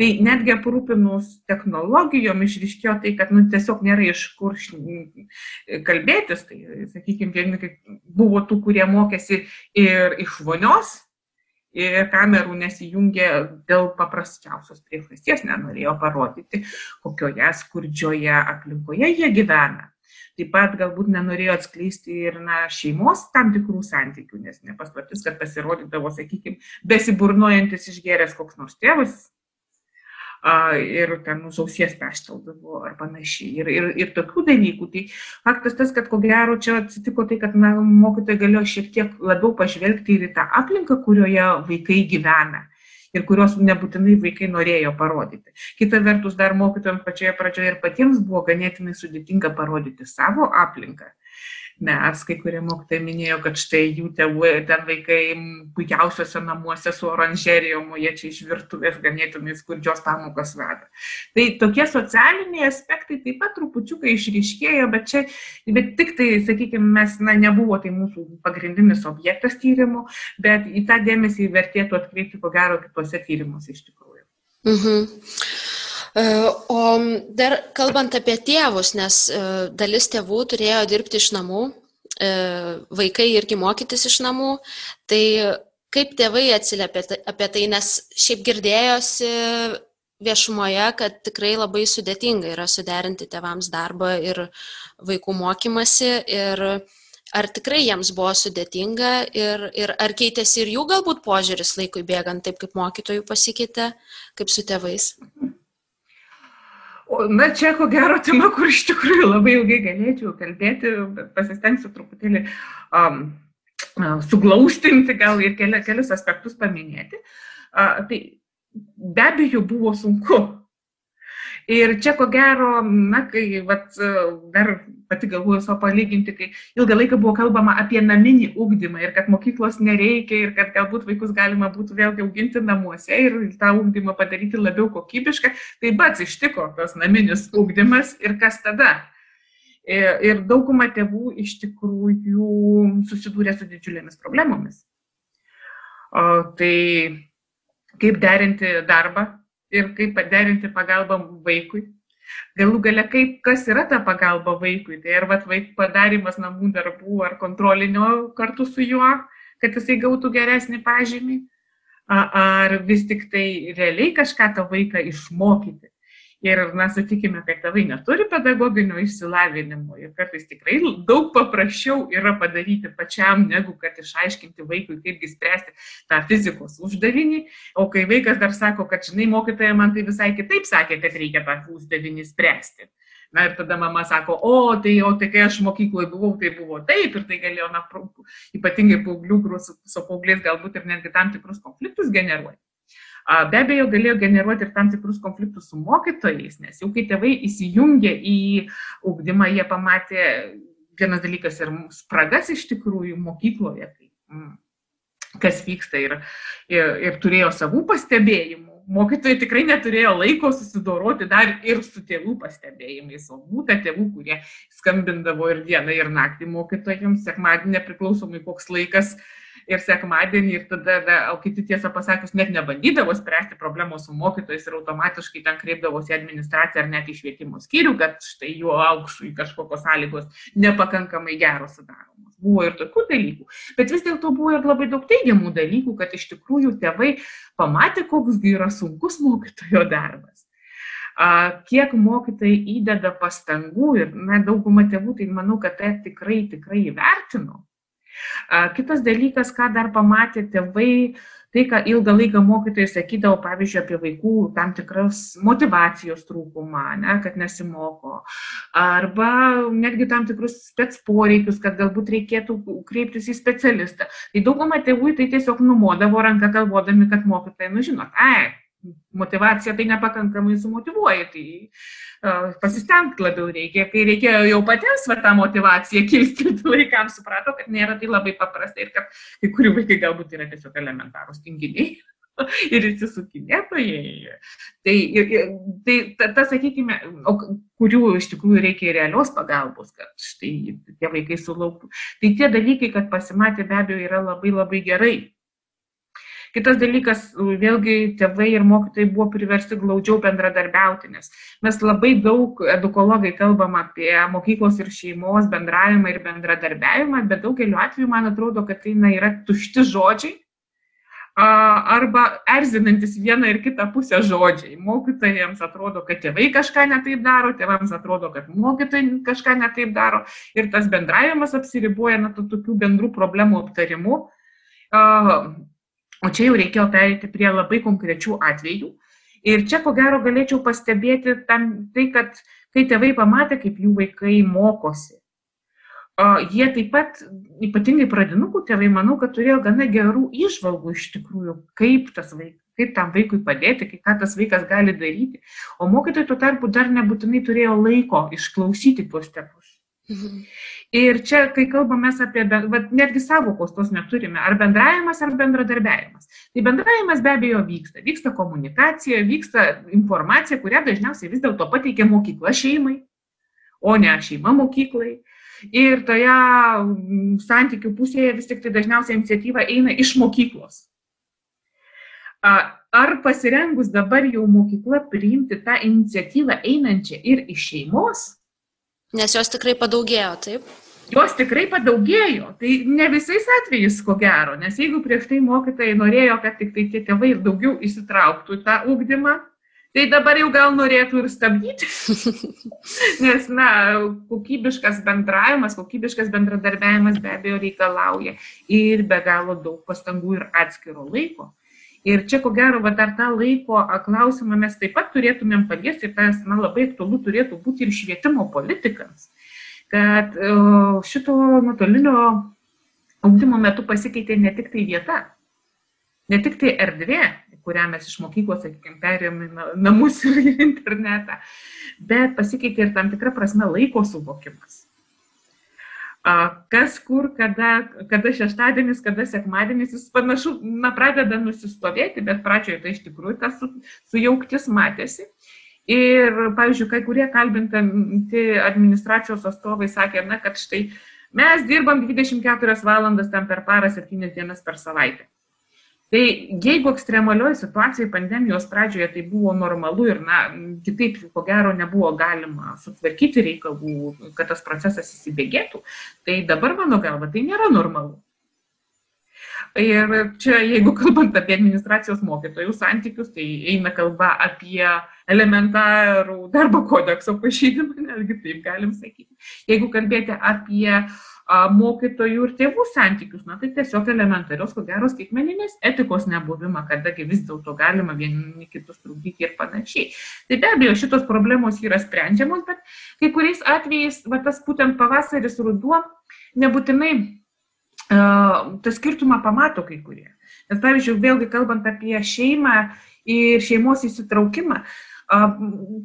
Speaker 2: Tai netgi aprūpinus technologijom išriškėjo tai, kad nu, tiesiog nėra iš kur kalbėtis. Tai, sakykime, buvo tų, kurie mokėsi ir iš vonios, ir kamerų nesijungė dėl paprasčiausios priežasties, nenorėjo parodyti, kokioje skurdžioje aplinkoje jie gyvena. Taip pat galbūt nenorėjo atskleisti ir na, šeimos tam tikrų santykių, nes nepaslaptis, kad pasirodydavo, sakykime, besiburnojantis išgeręs koks nors tėvas, ir ten už ausies pešteldavo ar panašiai. Ir, ir, ir tokių dalykų. Tai faktas tas, kad ko gero čia atsitiko tai, kad na, mokytojai galėjo šiek tiek labiau pažvelgti ir į tą aplinką, kurioje vaikai gyvena ir kurios nebūtinai vaikai norėjo parodyti. Kita vertus, dar mokytojams pačioje pradžioje ir patiems buvo ganėtinai sudėtinga parodyti savo aplinką nes kai kurie mokytojai minėjo, kad štai jų tėvai, ten vaikai puikiausiose namuose su oranžerijom, jie čia iš virtuvės ganėtinai skurdžios pamokas veda. Tai tokie socialiniai aspektai taip pat trupučiukai išryškėjo, bet čia, bet tik tai, sakykime, mes, na, nebuvo tai mūsų pagrindinis objektas tyrimų, bet į tą dėmesį vertėtų atkreipti, ko gero, kitose tyrimuose iš tikrųjų. Mhm.
Speaker 1: E, o dar kalbant apie tėvus, nes e, dalis tėvų turėjo dirbti iš namų, e, vaikai irgi mokytis iš namų, tai kaip tėvai atsiliepia apie tai, nes šiaip girdėjosi viešumoje, kad tikrai labai sudėtinga yra suderinti tėvams darbą ir vaikų mokymasi ir ar tikrai jiems buvo sudėtinga ir, ir ar keitėsi ir jų galbūt požiūris laikui bėgant, taip kaip mokytojų pasikeitė, kaip su tėvais.
Speaker 2: O, na, čia ko gero tema, kur iš tikrųjų labai ilgai galėčiau kalbėti, pasistengsiu truputėlį um, suglaustinti gal ir keli, kelius aspektus paminėti. Uh, tai be abejo buvo sunku Ir čia ko gero, na, kai vat, dar pati galvoju savo palyginti, kai ilgą laiką buvo kalbama apie naminį ūkdymą ir kad mokyklos nereikia ir kad galbūt vaikus galima būtų vėlgi auginti namuose ir tą ūkdymą padaryti labiau kokybišką, tai pats ištiko tas naminis ūkdymas ir kas tada. Ir, ir dauguma tėvų iš tikrųjų susidūrė su didžiulėmis problemomis. O, tai kaip derinti darbą ir kaip paderinti pagalbą vaikui. Galų gale, kaip, kas yra ta pagalba vaikui, tai ar vat, vaik padarimas namų darbų ar kontrolinio kartu su juo, kad jisai gautų geresnį pažymį, ar vis tik tai realiai kažką tą vaiką išmokyti. Ir, na, sakykime, kad tėvai neturi pedagoginio išsilavinimo ir kartais tikrai daug paprasčiau yra padaryti pačiam, negu kad išaiškinti vaikui, kaipgi spręsti tą fizikos uždavinį. O kai vaikas dar sako, kad, žinai, mokytoja man tai visai kitaip sakė, kad reikia tą uždavinį spręsti. Na ir tada mama sako, o tai, o tai kai aš mokykloje buvau, tai buvo taip ir tai galėjo, na, ypatingai paauglių, su, su paaugliais galbūt ir netgi tam tikrus konfliktus generuoti. Be abejo, galėjo generuoti ir tam tikrus konfliktus su mokytojais, nes jau kai tėvai įsijungė į ugdymą, jie pamatė vienas dalykas ir spragas iš tikrųjų mokykloje, mm, kas vyksta ir, ir, ir turėjo savų pastebėjimų. Mokytojai tikrai neturėjo laiko susidoroti dar ir su tėvų pastebėjimais, o būta tėvų, kurie skambindavo ir dieną, ir naktį mokytojams, sekmadienį nepriklausomai koks laikas, uh, ir sekmadienį ir tada, da, o kiti tiesą pasakius, net nebandydavo spręsti problemos su mokytojais ir automatiškai ten kreipdavosi administraciją ar net į švietimo skyrių, kad štai jų auksui kažkokios sąlygos nepakankamai geros sudaromos. Buvo ir tokių dalykų, bet vis dėlto buvo ir labai daug teigiamų dalykų, kad iš tikrųjų tėvai pamatė, koks yra sunkus mokytojo darbas kiek mokytojai įdeda pastangų ir na, dauguma tėvų, tai manau, kad tai tikrai, tikrai įvertino. Kitas dalykas, ką dar pamatė tėvai, tai, ką ilgą laiką mokytojai sakydavo, pavyzdžiui, apie vaikų tam tikras motivacijos trūkumą, ne, kad nesimoko, arba netgi tam tikrus spets poreikius, kad galbūt reikėtų kreiptis į specialistą. Tai dauguma tėvų tai tiesiog numodavo ranką galvodami, kad mokytojai, nu žinot, ai, motivacija tai nepakankamai sumotivuoja, tai uh, pasistengti labiau reikia. Kai reikėjo jau patiems va, tą motivaciją kilstilti laikams, suprato, kad nėra tai labai paprasta ir kad kai kurių vaikai galbūt yra tiesiog elementarūs tinginiai. ir įsisukinėtojai. Tai, tai ta, ta, sakykime, o kurių iš tikrųjų reikia realios pagalbos, kad štai tie vaikai sulauktų. Tai tie dalykai, kad pasimatė be abejo, yra labai labai gerai. Kitas dalykas, vėlgi tėvai ir mokytojai buvo priversti glaudžiau bendradarbiauti, nes mes labai daug edukologai kalbam apie mokyklos ir šeimos bendravimą ir bendradarbiavimą, bet daugeliu atveju man atrodo, kad tai na, yra tušti žodžiai arba erzinantis vieną ir kitą pusę žodžiai. Mokytojams atrodo, kad tėvai kažką netaip daro, tėvams atrodo, kad mokytojai kažką netaip daro ir tas bendravimas apsiriboja nuo tokių bendrų problemų aptarimų. O čia jau reikėjo perėti prie labai konkrečių atvejų. Ir čia, ko gero, galėčiau pastebėti tam, tai, kad kai tėvai pamatė, kaip jų vaikai mokosi, jie taip pat, ypatingai pradinukų tėvai, manau, kad turėjo gana gerų išvalgų iš tikrųjų, kaip, vaikas, kaip tam vaikui padėti, ką tas vaikas gali daryti. O mokytojai tuo tarpu dar nebūtinai turėjo laiko išklausyti tuos tėvus. Mhm. Ir čia, kai kalbame apie, bet netgi savokos tos neturime, ar bendravimas, ar bendradarbiavimas. Tai bendravimas be abejo vyksta. Vyksta komunikacija, vyksta informacija, kurią dažniausiai vis dėlto pateikia mokykla šeimai, o ne šeima mokyklai. Ir toje mm, santykių pusėje vis tik tai dažniausiai iniciatyva eina iš mokyklos. Ar pasirengus dabar jau mokykla priimti tą iniciatyvą einančią ir iš šeimos?
Speaker 1: Nes jos tikrai padaugėjo, taip?
Speaker 2: Jos tikrai padaugėjo. Tai ne visais atvejais, ko gero, nes jeigu prieš tai mokytojai norėjo, kad tik tai tie tėvai daugiau įsitrauktų į tą ūkdymą, Tai dabar jau gal norėtų ir stabdyti, nes, na, kokybiškas bendravimas, kokybiškas bendradarbiavimas be abejo reikalauja ir be galo daug pastangų ir atskiro laiko. Ir čia, ko gero, va, dar tą laiko klausimą mes taip pat turėtumėm paliesti tas, na, labai aktualu turėtų būti ir švietimo politikams, kad šito nuotolinio augdymo metu pasikeitė ne tik tai vieta, ne tik tai erdvė, kurią mes iš mokyklos, sakykime, perėjome į namus ir internetą, bet pasikeitė ir tam tikra prasme laiko suvokimas. Kas kur, kada, kada šeštadienis, kada sekmadienis, jis panašu, na, pradeda nusistovėti, bet pradžioje tai iš tikrųjų tas su, sujauktis matėsi. Ir, pavyzdžiui, kai kurie kalbinti administracijos atstovai sakė, na, kad štai mes dirbam 24 valandas ten per parą, 7 dienas per savaitę. Tai jeigu ekstremalioje situacijoje pandemijos pradžioje tai buvo normalu ir, na, kitaip, ko gero, nebuvo galima sutvarkyti reikalų, kad tas procesas įsibėgėtų, tai dabar, mano galva, tai nėra normalu. Ir čia, jeigu kalbant apie administracijos mokytojų santykius, tai eina kalba apie elementarų darbo kodekso pažydimą, netgi taip galim sakyti. Jeigu kalbėti apie uh, mokytojų ir tėvų santykius, na tai tiesiog elementarios, ko gero, skaitmeninės etikos nebuvimą, kadagi vis dėlto galima vieni kitus trukdyti ir panašiai. Tai be abejo, šitos problemos yra sprendžiamos, bet kai kuriais atvejais, va tas būtent pavasaris, ruduo, nebūtinai uh, tą skirtumą pamato kai kurie. Nes pavyzdžiui, vėlgi kalbant apie šeimą ir šeimos įsitraukimą,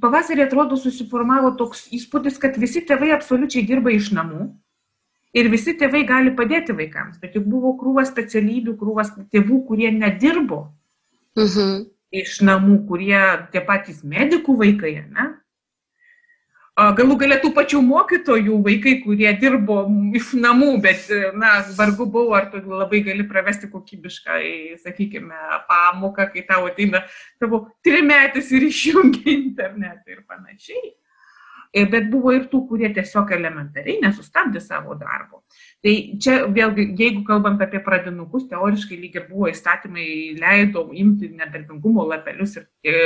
Speaker 2: pavasarį atrodo susiformavo toks įspūdis, kad visi tėvai absoliučiai dirba iš namų Ir visi tėvai gali padėti vaikams, bet juk buvo krūvas specialybių, krūvas tėvų, kurie nedirbo mhm. iš namų, kurie tie patys medikų vaikai, ne? Galų galėtų pačių mokytojų vaikai, kurie dirbo iš namų, bet, na, vargu buvo, ar tu labai gali pravesti kokybišką, sakykime, pamoką, kai tau ateina tavo trimetis ir išjungia internetą ir panašiai. E, bet buvo ir tų, kurie tiesiog elementariai nesustabdė savo darbo. Tai čia vėlgi, jeigu kalbant apie pradinukus, teoriškai lyg ir buvo įstatymai leido imti nedarbingumo lapelius ir e,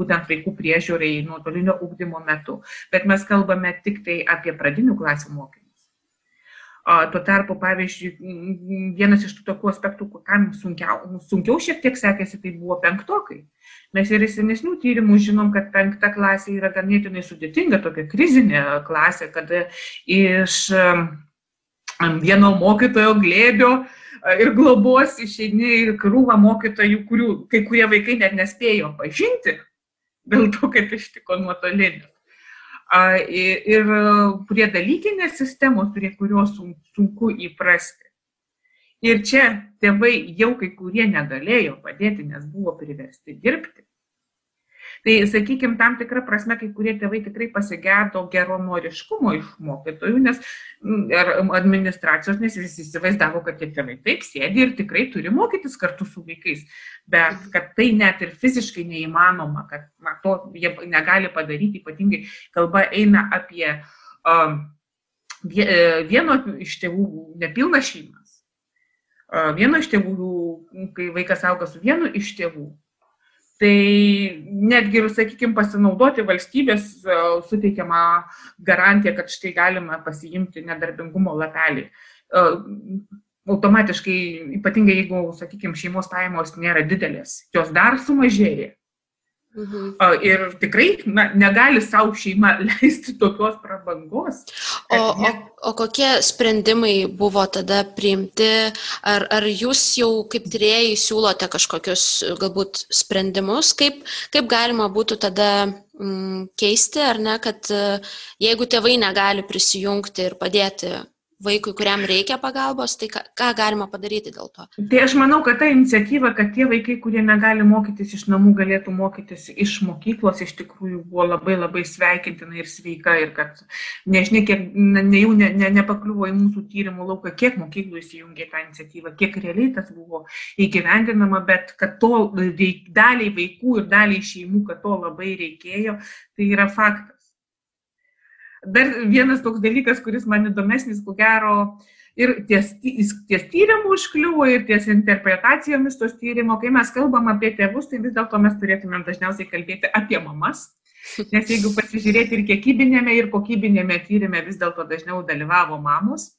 Speaker 2: būtent vaikų priežiūrai nuotolinio ūkdymo metu, bet mes kalbame tik tai apie pradinių klasių mokinius. Tuo tarpu, pavyzdžiui, vienas iš tų tokių aspektų, kam sunkiau, sunkiau šiek tiek sekėsi, tai buvo penktokai. Mes ir iš senesnių tyrimų žinom, kad penkta klasė yra ganėtinai sudėtinga, tokia krizinė klasė, kad iš vieno mokytojo glėbio ir globos išeini ir krūva mokytojų, kurių kai kurie vaikai net nespėjo pažinti, dėl to, kad ištiko nuotolinis. Ir prie dalykinės sistemos, prie kurios sunku įprasti. Ir čia tėvai jau kai kurie negalėjo padėti, nes buvo priversti dirbti. Tai, sakykime, tam tikrą prasme, kai kurie tėvai tikrai pasigėdo geronoriškumo iš mokytojų, nes ar administracijos, nes visi įsivaizdavo, kad tie tėvai taip sėdi ir tikrai turi mokytis kartu su vaikais, bet kad tai net ir fiziškai neįmanoma, kad na, to jie negali padaryti, ypatingai kalba eina apie um, vieno iš tėvų nepilnas šeimas. Vieno iš tėvų, kai vaikas auga su vienu iš tėvų, Tai netgi ir, sakykime, pasinaudoti valstybės e, suteikiamą garantiją, kad štai galima pasiimti nedarbingumo lapelį. E, automatiškai, ypatingai jeigu, sakykime, šeimos pajamos nėra didelės, jos dar sumažėja. Mhm. Ir tikrai na, negali savo šeima leisti tokios prabangos.
Speaker 1: O, o, o kokie sprendimai buvo tada priimti? Ar, ar jūs jau kaip tyrėjai siūlote kažkokius galbūt sprendimus, kaip, kaip galima būtų tada mm, keisti, ar ne, kad jeigu tėvai negali prisijungti ir padėti vaikui, kuriam reikia pagalbos, tai ką, ką galima padaryti dėl to?
Speaker 2: Tai aš manau, kad ta iniciatyva, kad tie vaikai, kurie negali mokytis iš namų, galėtų mokytis iš mokyklos, iš tikrųjų buvo labai labai sveikintina ir sveika ir kad nežinia, kiek ne, jau ne, ne, nepakliuvo į mūsų tyrimų lauką, kiek mokyklų įsijungė tą iniciatyvą, kiek realiai tas buvo įgyvendinama, bet kad to daliai vaikų ir daliai šeimų, kad to labai reikėjo, tai yra faktas. Dar vienas toks dalykas, kuris man įdomesnis, ko gero, ir ties, ties tyrimų užkliuvo, ir ties interpretacijomis tos tyrimo, kai mes kalbam apie tėvus, tai vis dėlto mes turėtumėm dažniausiai kalbėti apie mamas. Nes jeigu pasižiūrėti ir kiekybinėme, ir kokybinėme tyrimė vis dėlto dažniau dalyvavo mamos.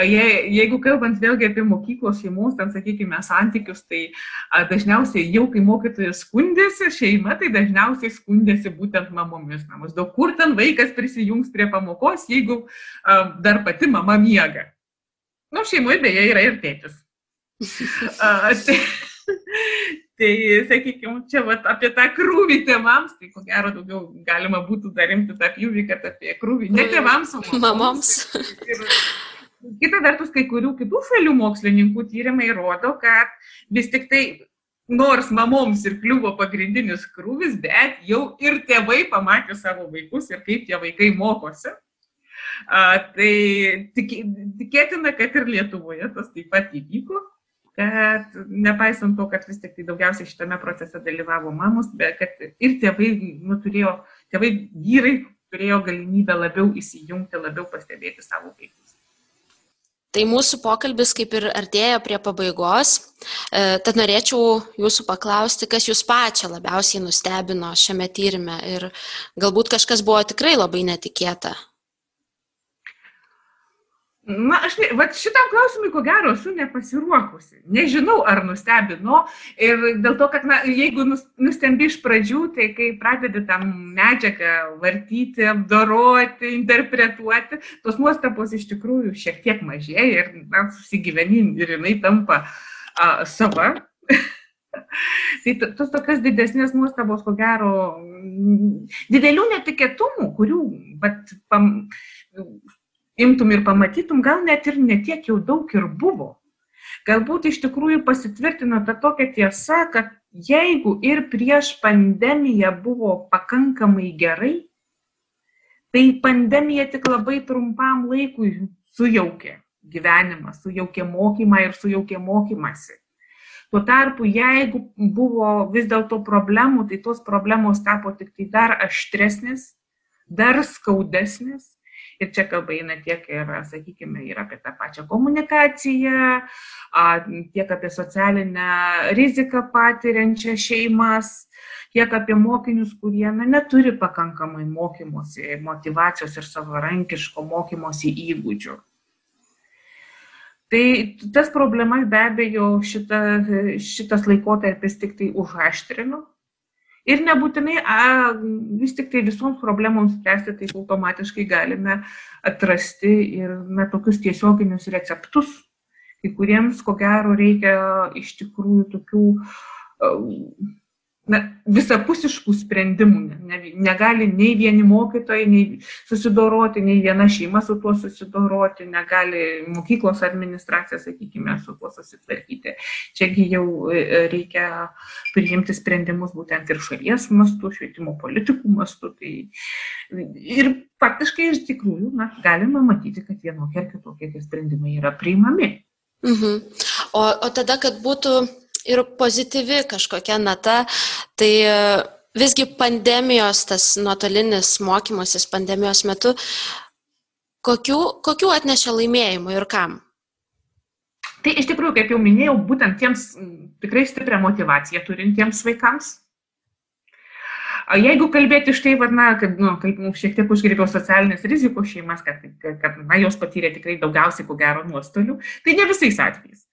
Speaker 2: Je, jeigu kalbant vėlgi apie mokyklos šeimos, ten sakykime, santykius, tai a, dažniausiai jau kai mokytojas skundėsi šeima, tai dažniausiai skundėsi būtent mamomis. Na, maždaug kur ten vaikas prisijungs prie pamokos, jeigu a, dar pati mama miega. Nu, šeimoje beje yra ir tėtis. A, tai, tai, sakykime, čia vat, apie tą krūvį tėvams, tai ko gero daugiau galima būtų dar rimti tą pjūvį, kad apie krūvį ne tėvams, o mamoms. Ir, Kita vertus, kai kurių kitų šalių mokslininkų tyrimai rodo, kad vis tik tai nors mamoms ir kliuvo pagrindinis krūvis, bet jau ir tėvai pamatė savo vaikus ir kaip tie vaikai mokosi. A, tai tik, tikėtina, kad ir Lietuvoje tas taip pat įvyko, kad nepaisant to, kad vis tik tai daugiausiai šitame procese dalyvavo mamos, bet kad ir tėvai, nu, turėjo, tėvai vyrai turėjo galimybę labiau įsijungti, labiau pastebėti savo vaikus.
Speaker 1: Tai mūsų pokalbis kaip ir artėja prie pabaigos, e, tad norėčiau jūsų paklausti, kas jūs pačią labiausiai nustebino šiame tyrimė ir galbūt kažkas buvo tikrai labai netikėta.
Speaker 2: Na, aš, va šitam klausimui, ko gero, esu nepasiruokusi. Nežinau, ar nustebino. Ir dėl to, kad, na, jeigu nustembi iš pradžių, tai kai pradedi tam medžiagą vartyti, apdoroti, interpretuoti, tos nuostabos iš tikrųjų šiek tiek mažėja ir, na, susigyveni ir jinai tampa a, sava. tai tos tokios didesnės nuostabos, ko gero, didelių netikėtumų, kurių, bet, pam, imtum ir pamatytum, gal net ir netiek jau daug ir buvo. Galbūt iš tikrųjų pasitvirtino ta tokia tiesa, kad jeigu ir prieš pandemiją buvo pakankamai gerai, tai pandemija tik labai trumpam laikui sujaukė gyvenimą, sujaukė mokymą ir sujaukė mokymasi. Tuo tarpu, jeigu buvo vis dėlto problemų, tai tos problemos tapo tik tai dar aštresnės, dar skaudesnės Ir čia kalba eina tiek ir, sakykime, ir apie tą pačią komunikaciją, tiek apie socialinę riziką patiriančią šeimas, tiek apie mokinius, kurie na, neturi pakankamai mokymosi, motivacijos ir savarankiško mokymosi įgūdžių. Tai tas problemas be abejo šita, šitas laikotarpis tik tai užaštrino Ir nebūtinai a, vis tik tai visoms problemoms spręsti, tai automatiškai galime atrasti ir na, tokius tiesioginius receptus, kai kuriems, ko gero, reikia iš tikrųjų tokių na, visapusiškų sprendimų. Ne, negali nei vieni mokytojai nei susidoroti, nei viena šeima su tuo susidoroti, negali mokyklos administracija, sakykime, su tuo susitvarkyti. Čiagi jau e, reikia priimti sprendimus būtent ir šalies mastu, švietimo politikų mastu. Tai ir faktiškai iš tikrųjų na, galima matyti, kad vienokie ar kitokie tie sprendimai yra priimami.
Speaker 1: Mhm. O, o tada, kad būtų ir pozityvi kažkokia nata, tai e, visgi pandemijos, tas nuotolinis mokymasis pandemijos metu, kokių, kokių atnešė laimėjimų ir kam?
Speaker 2: Tai iš tikrųjų, kaip jau minėjau, būtent tiems tikrai stiprią motivaciją turintiems vaikams. Jeigu kalbėti štai, va, na, kad, nu, kaip šiek tiek užgrėbiau socialinės rizikos šeimas, kad, kad, kad na, jos patyrė tikrai daugiausiai, ko gero, nuostolių, tai ne visais atvejais.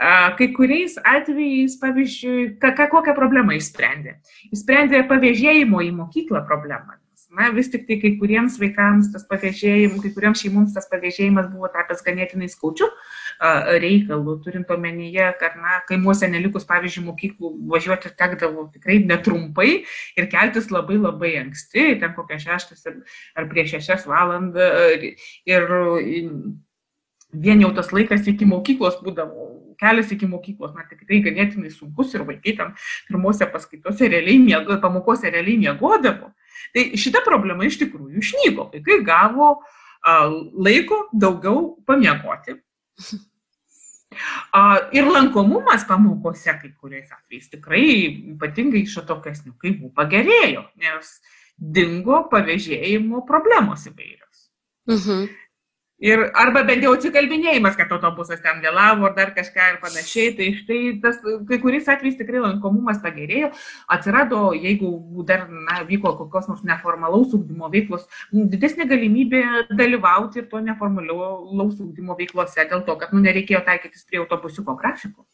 Speaker 2: Kai kuriais atvejais, pavyzdžiui, ką, kokią problemą išsprendė? Išsprendė pavėžėjimo į mokyklą problemą. Na, vis tik tai kai kuriems vaikams tas pavėžėjimas, kai kuriems šeimoms tas pavėžėjimas buvo tapęs ganėtinai skaučiu reikalų, turint omenyje, kad, na, kaimuose nelikus, pavyzdžiui, mokyklų važiuoti tekdavo tikrai netrumpai ir keltis labai labai anksti, ten kokią šeštas ar prieš šešias valandą ir vien jau tas laikas iki mokyklos būdavo kelias iki mokyklos, na tikrai ganėtinai sunkus ir vaikai tam pirmose paskaitose realiai miego, pamokose realiai miegodavo. Tai šita problema iš tikrųjų išnyko. Vaikai gavo a, laiko daugiau pamiegoti. A, ir lankomumas pamokose kai kuriais atvejais tikrai ypatingai iš atokesnių kaimų pagerėjo, nes dingo pavėžėjimo problemos įvairios. Mhm. Ir arba bent jau atsikalbinėjimas, kad autobusas ten vėlavo ar dar kažką ir panašiai. Tai štai tas kai kuriais atvejais tikrai lankomumas pagerėjo. Atsirado, jeigu dar na, vyko kokios nors neformalaus ūkdymo veiklos, didesnė galimybė dalyvauti ir to neformalaus ūkdymo veiklose dėl to, kad nu, nereikėjo taikytis prie autobusiuko grafiko.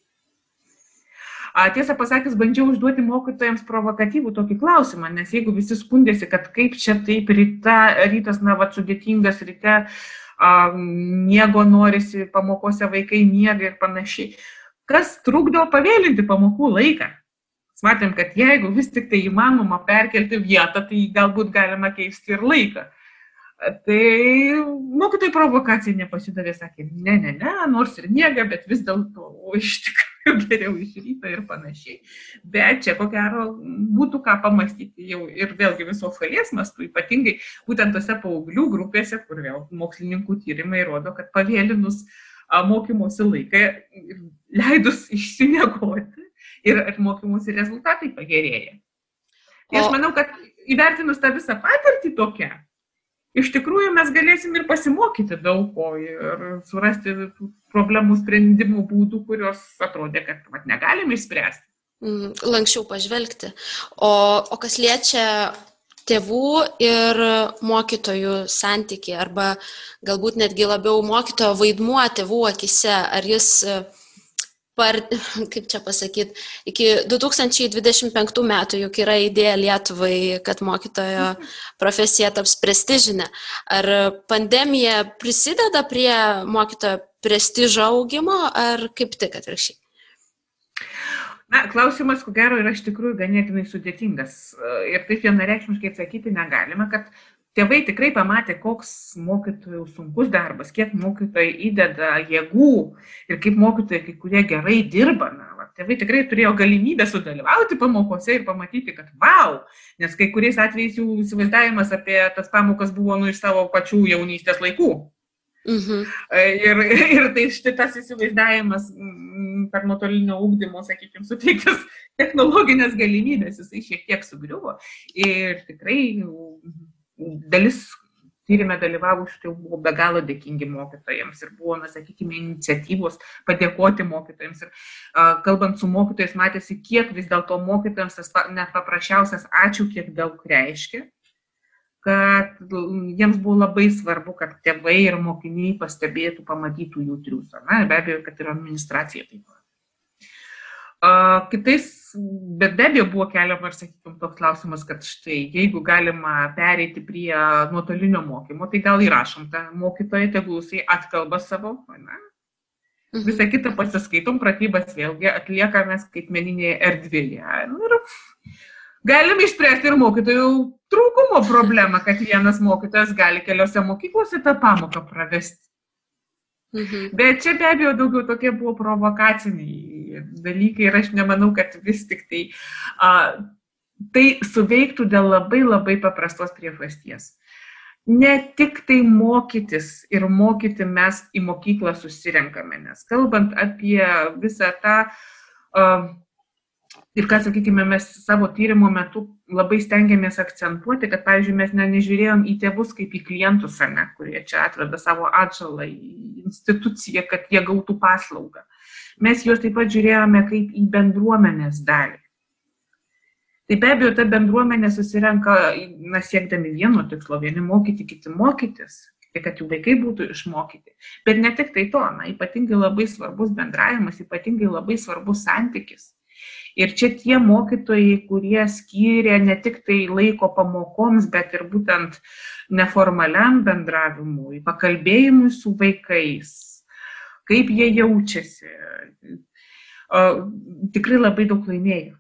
Speaker 2: Tiesą pasakęs, bandžiau užduoti mokytojams provokatyvų tokį klausimą, nes jeigu visi skundėsi, kad kaip čia taip ryta, rytas, na, va, sudėtingas ryte, uh, miego norisi, pamokose vaikai miega ir panašiai. Kas trukdo pavėlinti pamokų laiką? Matėm, kad jeigu vis tik tai įmanoma perkelti vietą, tai galbūt galima keisti ir laiką. Tai mokytojai provokacijai nepasidavė, sakė, ne, ne, ne, nors ir miega, bet vis dėlto iš tikrųjų geriau iš ryto ir panašiai. Bet čia ko gero būtų ką pamastyti jau ir vėlgi visos šalies mastu, ypatingai būtent tose paauglių grupėse, kur vėl mokslininkų tyrimai rodo, kad pavėlinus mokymosi laiką leidus išsimiegoti ir mokymosi rezultatai pagerėja. Tai aš manau, kad įvertinus tą visą patirtį tokią, iš tikrųjų mes galėsim ir pasimokyti daug ko ir surasti problemų sprendimų būdų, kurios atrodė, kad vat, negalim išspręsti.
Speaker 1: Mm, lankščiau pažvelgti. O, o kas liečia tėvų ir mokytojų santykiai, arba galbūt netgi labiau mokytojo vaidmuo tėvų akise, ar jis par, kaip čia pasakyti, iki 2025 metų juk yra idėja Lietuvai, kad mokytojo profesija taps prestižinė. Ar pandemija prisideda prie mokytojo prestižo augimo, ar kaip tik atvirkščiai?
Speaker 2: Na, klausimas, ko gero, yra iš tikrųjų ganėtinai sudėtingas. Ir taip vienareikšmiškai atsakyti negalime, kad tėvai tikrai pamatė, koks mokytojų sunkus darbas, kiek mokytojai įdeda jėgų ir kaip mokytojai kai kurie gerai dirba. Na, va, tėvai tikrai turėjo galimybę sudalyvauti pamokose ir pamatyti, kad wow, nes kai kuriais atvejais jų įsivaizdavimas apie tas pamokas buvo nu iš savo pačių jaunystės laikų. Mhm. Ir, ir tai šitas įsivaizdavimas per nuotolinio ūkdymo, sakykime, suteiktas technologinės galimybės, jisai šiek tiek sugriuvo. Ir tikrai dalis tyrimė dalyvavusių tai buvo be galo dėkingi mokytojams ir buvo, na, sakykime, iniciatyvos padėkoti mokytojams. Ir a, kalbant su mokytojais, matėsi, kiek vis dėlto mokytojams tas net paprasčiausias ačiū, kiek daug reiškia, kad jiems buvo labai svarbu, kad tėvai ir mokiniai pastebėtų, pamatytų jų triūsą. Na, be abejo, kad ir administracija taip pat. Kitais, bet be abejo buvo keliamas, sakykime, toks klausimas, kad štai, jeigu galima pereiti prie nuotolinio mokymo, tai gal įrašom tą mokytoją, tegul jisai atkalba savo, ne? Mhm. Visą kitą pasiskaitom, pratybas vėlgi atliekame skaitmeninėje erdvėje. Nu ir galim išspręsti ir mokytojų trūkumo problemą, kad vienas mokytojas gali keliose mokyklose tą pamoką pravesti. Mhm. Bet čia be abejo daugiau tokie buvo provokaciniai dalykai ir aš nemanau, kad vis tik tai a, tai suveiktų dėl labai labai paprastos priežasties. Ne tik tai mokytis ir mokyti mes į mokyklą susirenkame, nes kalbant apie visą tą uh, Ir ką, sakykime, mes savo tyrimo metu labai stengiamės akcentuoti, kad, pavyzdžiui, mes ne, nežiūrėjom į tėvus kaip į klientus, ne, kurie čia atveda savo atžalą į instituciją, kad jie gautų paslaugą. Mes juos taip pat žiūrėjome kaip į bendruomenės dalį. Tai be abejo, ta bendruomenė susirenka, na, siekdami vieno tikslo, vieni mokyti, kiti mokytis, kad jų vaikai būtų išmokyti. Bet ne tik tai to, na, ypatingai labai svarbus bendravimas, ypatingai labai svarbus santykis Ir čia tie mokytojai, kurie skyrė ne tik tai laiko pamokoms, bet ir būtent neformaliam bendravimui, pakalbėjimui su vaikais, kaip jie jaučiasi, tikrai labai daug laimėjo.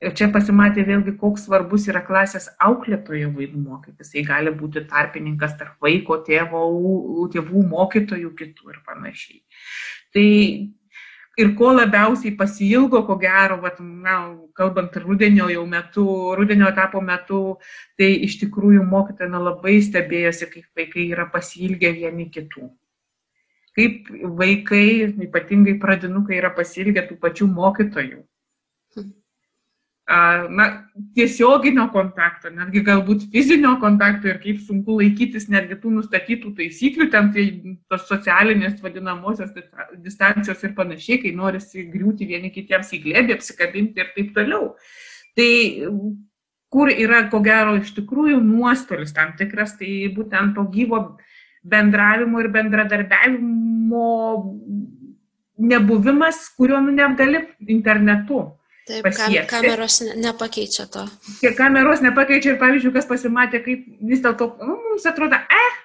Speaker 2: Ir čia pasimatė vėlgi, koks svarbus yra klasės auklėtojo vaidmuo, kaip jisai gali būti tarpininkas tarp vaiko, tėvų, tėvų, mokytojų, kitų ir panašiai. Tai ir ko labiausiai pasilgo, ko gero, vat, na, kalbant rudenio jau metu, rudenio etapo metu, tai iš tikrųjų mokytojai labai stebėjosi, kaip vaikai yra pasilgę vieni kitų. Kaip vaikai, ypatingai pradinukai, yra pasilgę tų pačių mokytojų na, tiesioginio kontakto, netgi galbūt fizinio kontakto ir kaip sunku laikytis netgi tų nustatytų taisyklių, ten tai tos socialinės vadinamosios distancijos ir panašiai, kai norisi griūti vieni kitiems į glėbį, apsikabinti ir taip toliau. Tai kur yra, ko gero, iš tikrųjų nuostolis tam tikras, tai būtent to gyvo bendravimo ir bendradarbiavimo nebuvimas, kurio nu negali internetu
Speaker 1: Taip, pasiekti. kameros nepakeičia to.
Speaker 2: Kameros nepakeičia ir, pavyzdžiui, kas pasimatė, kaip vis dėlto nu, mums atrodo, eh,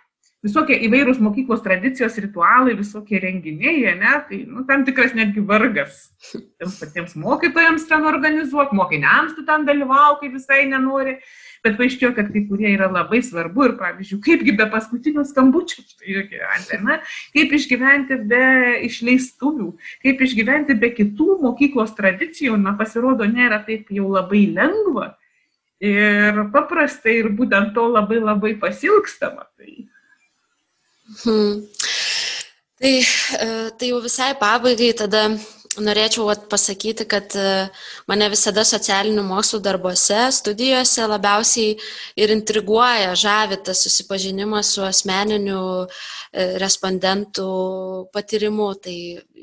Speaker 2: visokie įvairūs mokyklos tradicijos, ritualai, visokie renginiai, ne, tai nu, tam tikras netgi vargas. Tiems patiems mokytojams ten organizuoti, mokiniams tu ten dalyvau, kai visai nenori. Bet paaiškėjo, kad kai kurie yra labai svarbu ir, pavyzdžiui, kaipgi be paskutinių skambučių išgyventi, na, kaip išgyventi be išleistuvių, kaip išgyventi be kitų mokyklos tradicijų, na, pasirodo, nėra taip jau labai lengva. Ir paprastai ir būtent to labai labai pasilgstama. Tai
Speaker 1: Hmm. Tai, e, tai jau visai pabaigai tada norėčiau pasakyti, kad e, mane visada socialinių mokslų darbuose, studijose labiausiai ir intriguoja, žavi tas susipažinimas su asmeniniu e, respondentų patyrimu. Tai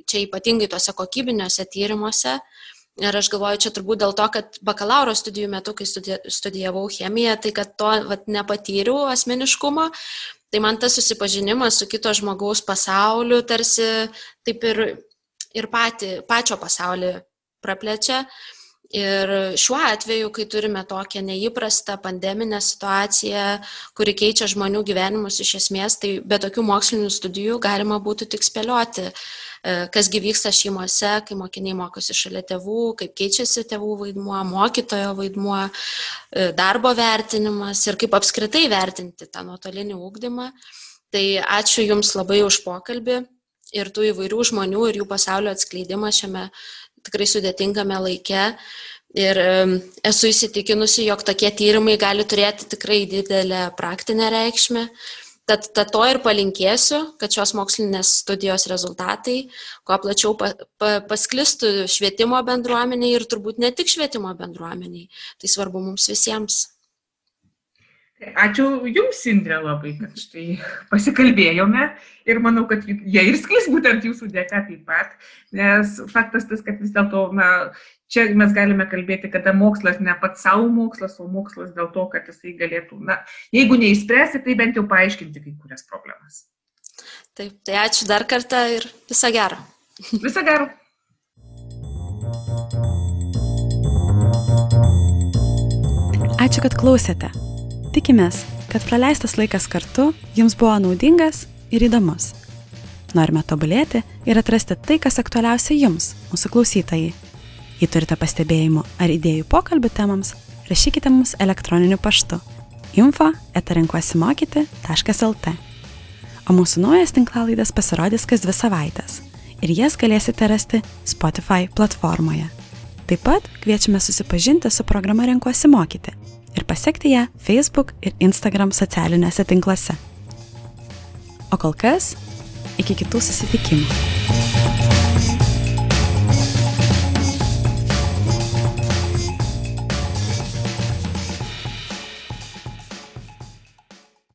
Speaker 1: čia ypatingai tuose kokybiniuose tyrimuose. Ir aš galvoju, čia turbūt dėl to, kad bakalauro studijų metu, kai studijavau chemiją, tai kad to vat, nepatyriau asmeniškumo, Tai man tas susipažinimas su kito žmogaus pasauliu tarsi taip ir, ir pati, pačio pasaulį praplečia. Ir šiuo atveju, kai turime tokią neįprastą pandeminę situaciją, kuri keičia žmonių gyvenimus iš esmės, tai be tokių mokslinių studijų galima būtų tik spėlioti, E, kas gyvyksta šeimose, kai mokiniai mokosi šalia tėvų, kaip keičiasi tėvų vaidmuo, mokytojo vaidmuo, e, darbo vertinimas ir kaip apskritai vertinti tą nuotolinį ūkdymą. Tai ačiū Jums labai už pokalbį ir tų įvairių žmonių ir jų pasaulio atskleidimą šiame tikrai sudėtingame laike. Ir esu įsitikinusi, jog tokie tyrimai gali turėti tikrai didelę praktinę reikšmę Tad, tad to ir palinkėsiu, kad šios mokslinės studijos rezultatai kuo plačiau pa, pa, pasklistų švietimo bendruomeniai ir turbūt ne tik švietimo bendruomeniai. Tai svarbu mums visiems.
Speaker 2: Ačiū Jums, Indrė, labai, kad štai pasikalbėjome ir manau, kad jie ir sklis būtent Jūsų dėka taip pat, nes faktas tas, kad vis dėlto, čia mes galime kalbėti, kada mokslas ne pats savo mokslas, o mokslas dėl to, kad jisai galėtų, na, jeigu neįspręsti, tai bent jau paaiškinti kai kurias problemas.
Speaker 1: Taip, tai ačiū dar kartą ir visą gerą.
Speaker 2: Visą gerą.
Speaker 3: Ačiū, kad klausėte. Tikimės, kad praleistas laikas kartu jums buvo naudingas ir įdomus. Norime tobulėti ir atrasti tai, kas aktualiausia jums, mūsų klausytojai. Jei turite pastebėjimų ar idėjų pokalbių temams, rašykite mums elektroniniu paštu info etarenkuosimokyti.lt. O mūsų naujas tinklalaidas pasirodys kas dvi savaitės ir jas galėsite rasti Spotify platformoje. Taip pat kviečiame susipažinti su programa Renkuosi mokyti ir pasiekti ją Facebook ir Instagram socialiniuose tinkluose. O kol kas, iki kitų susitikimų.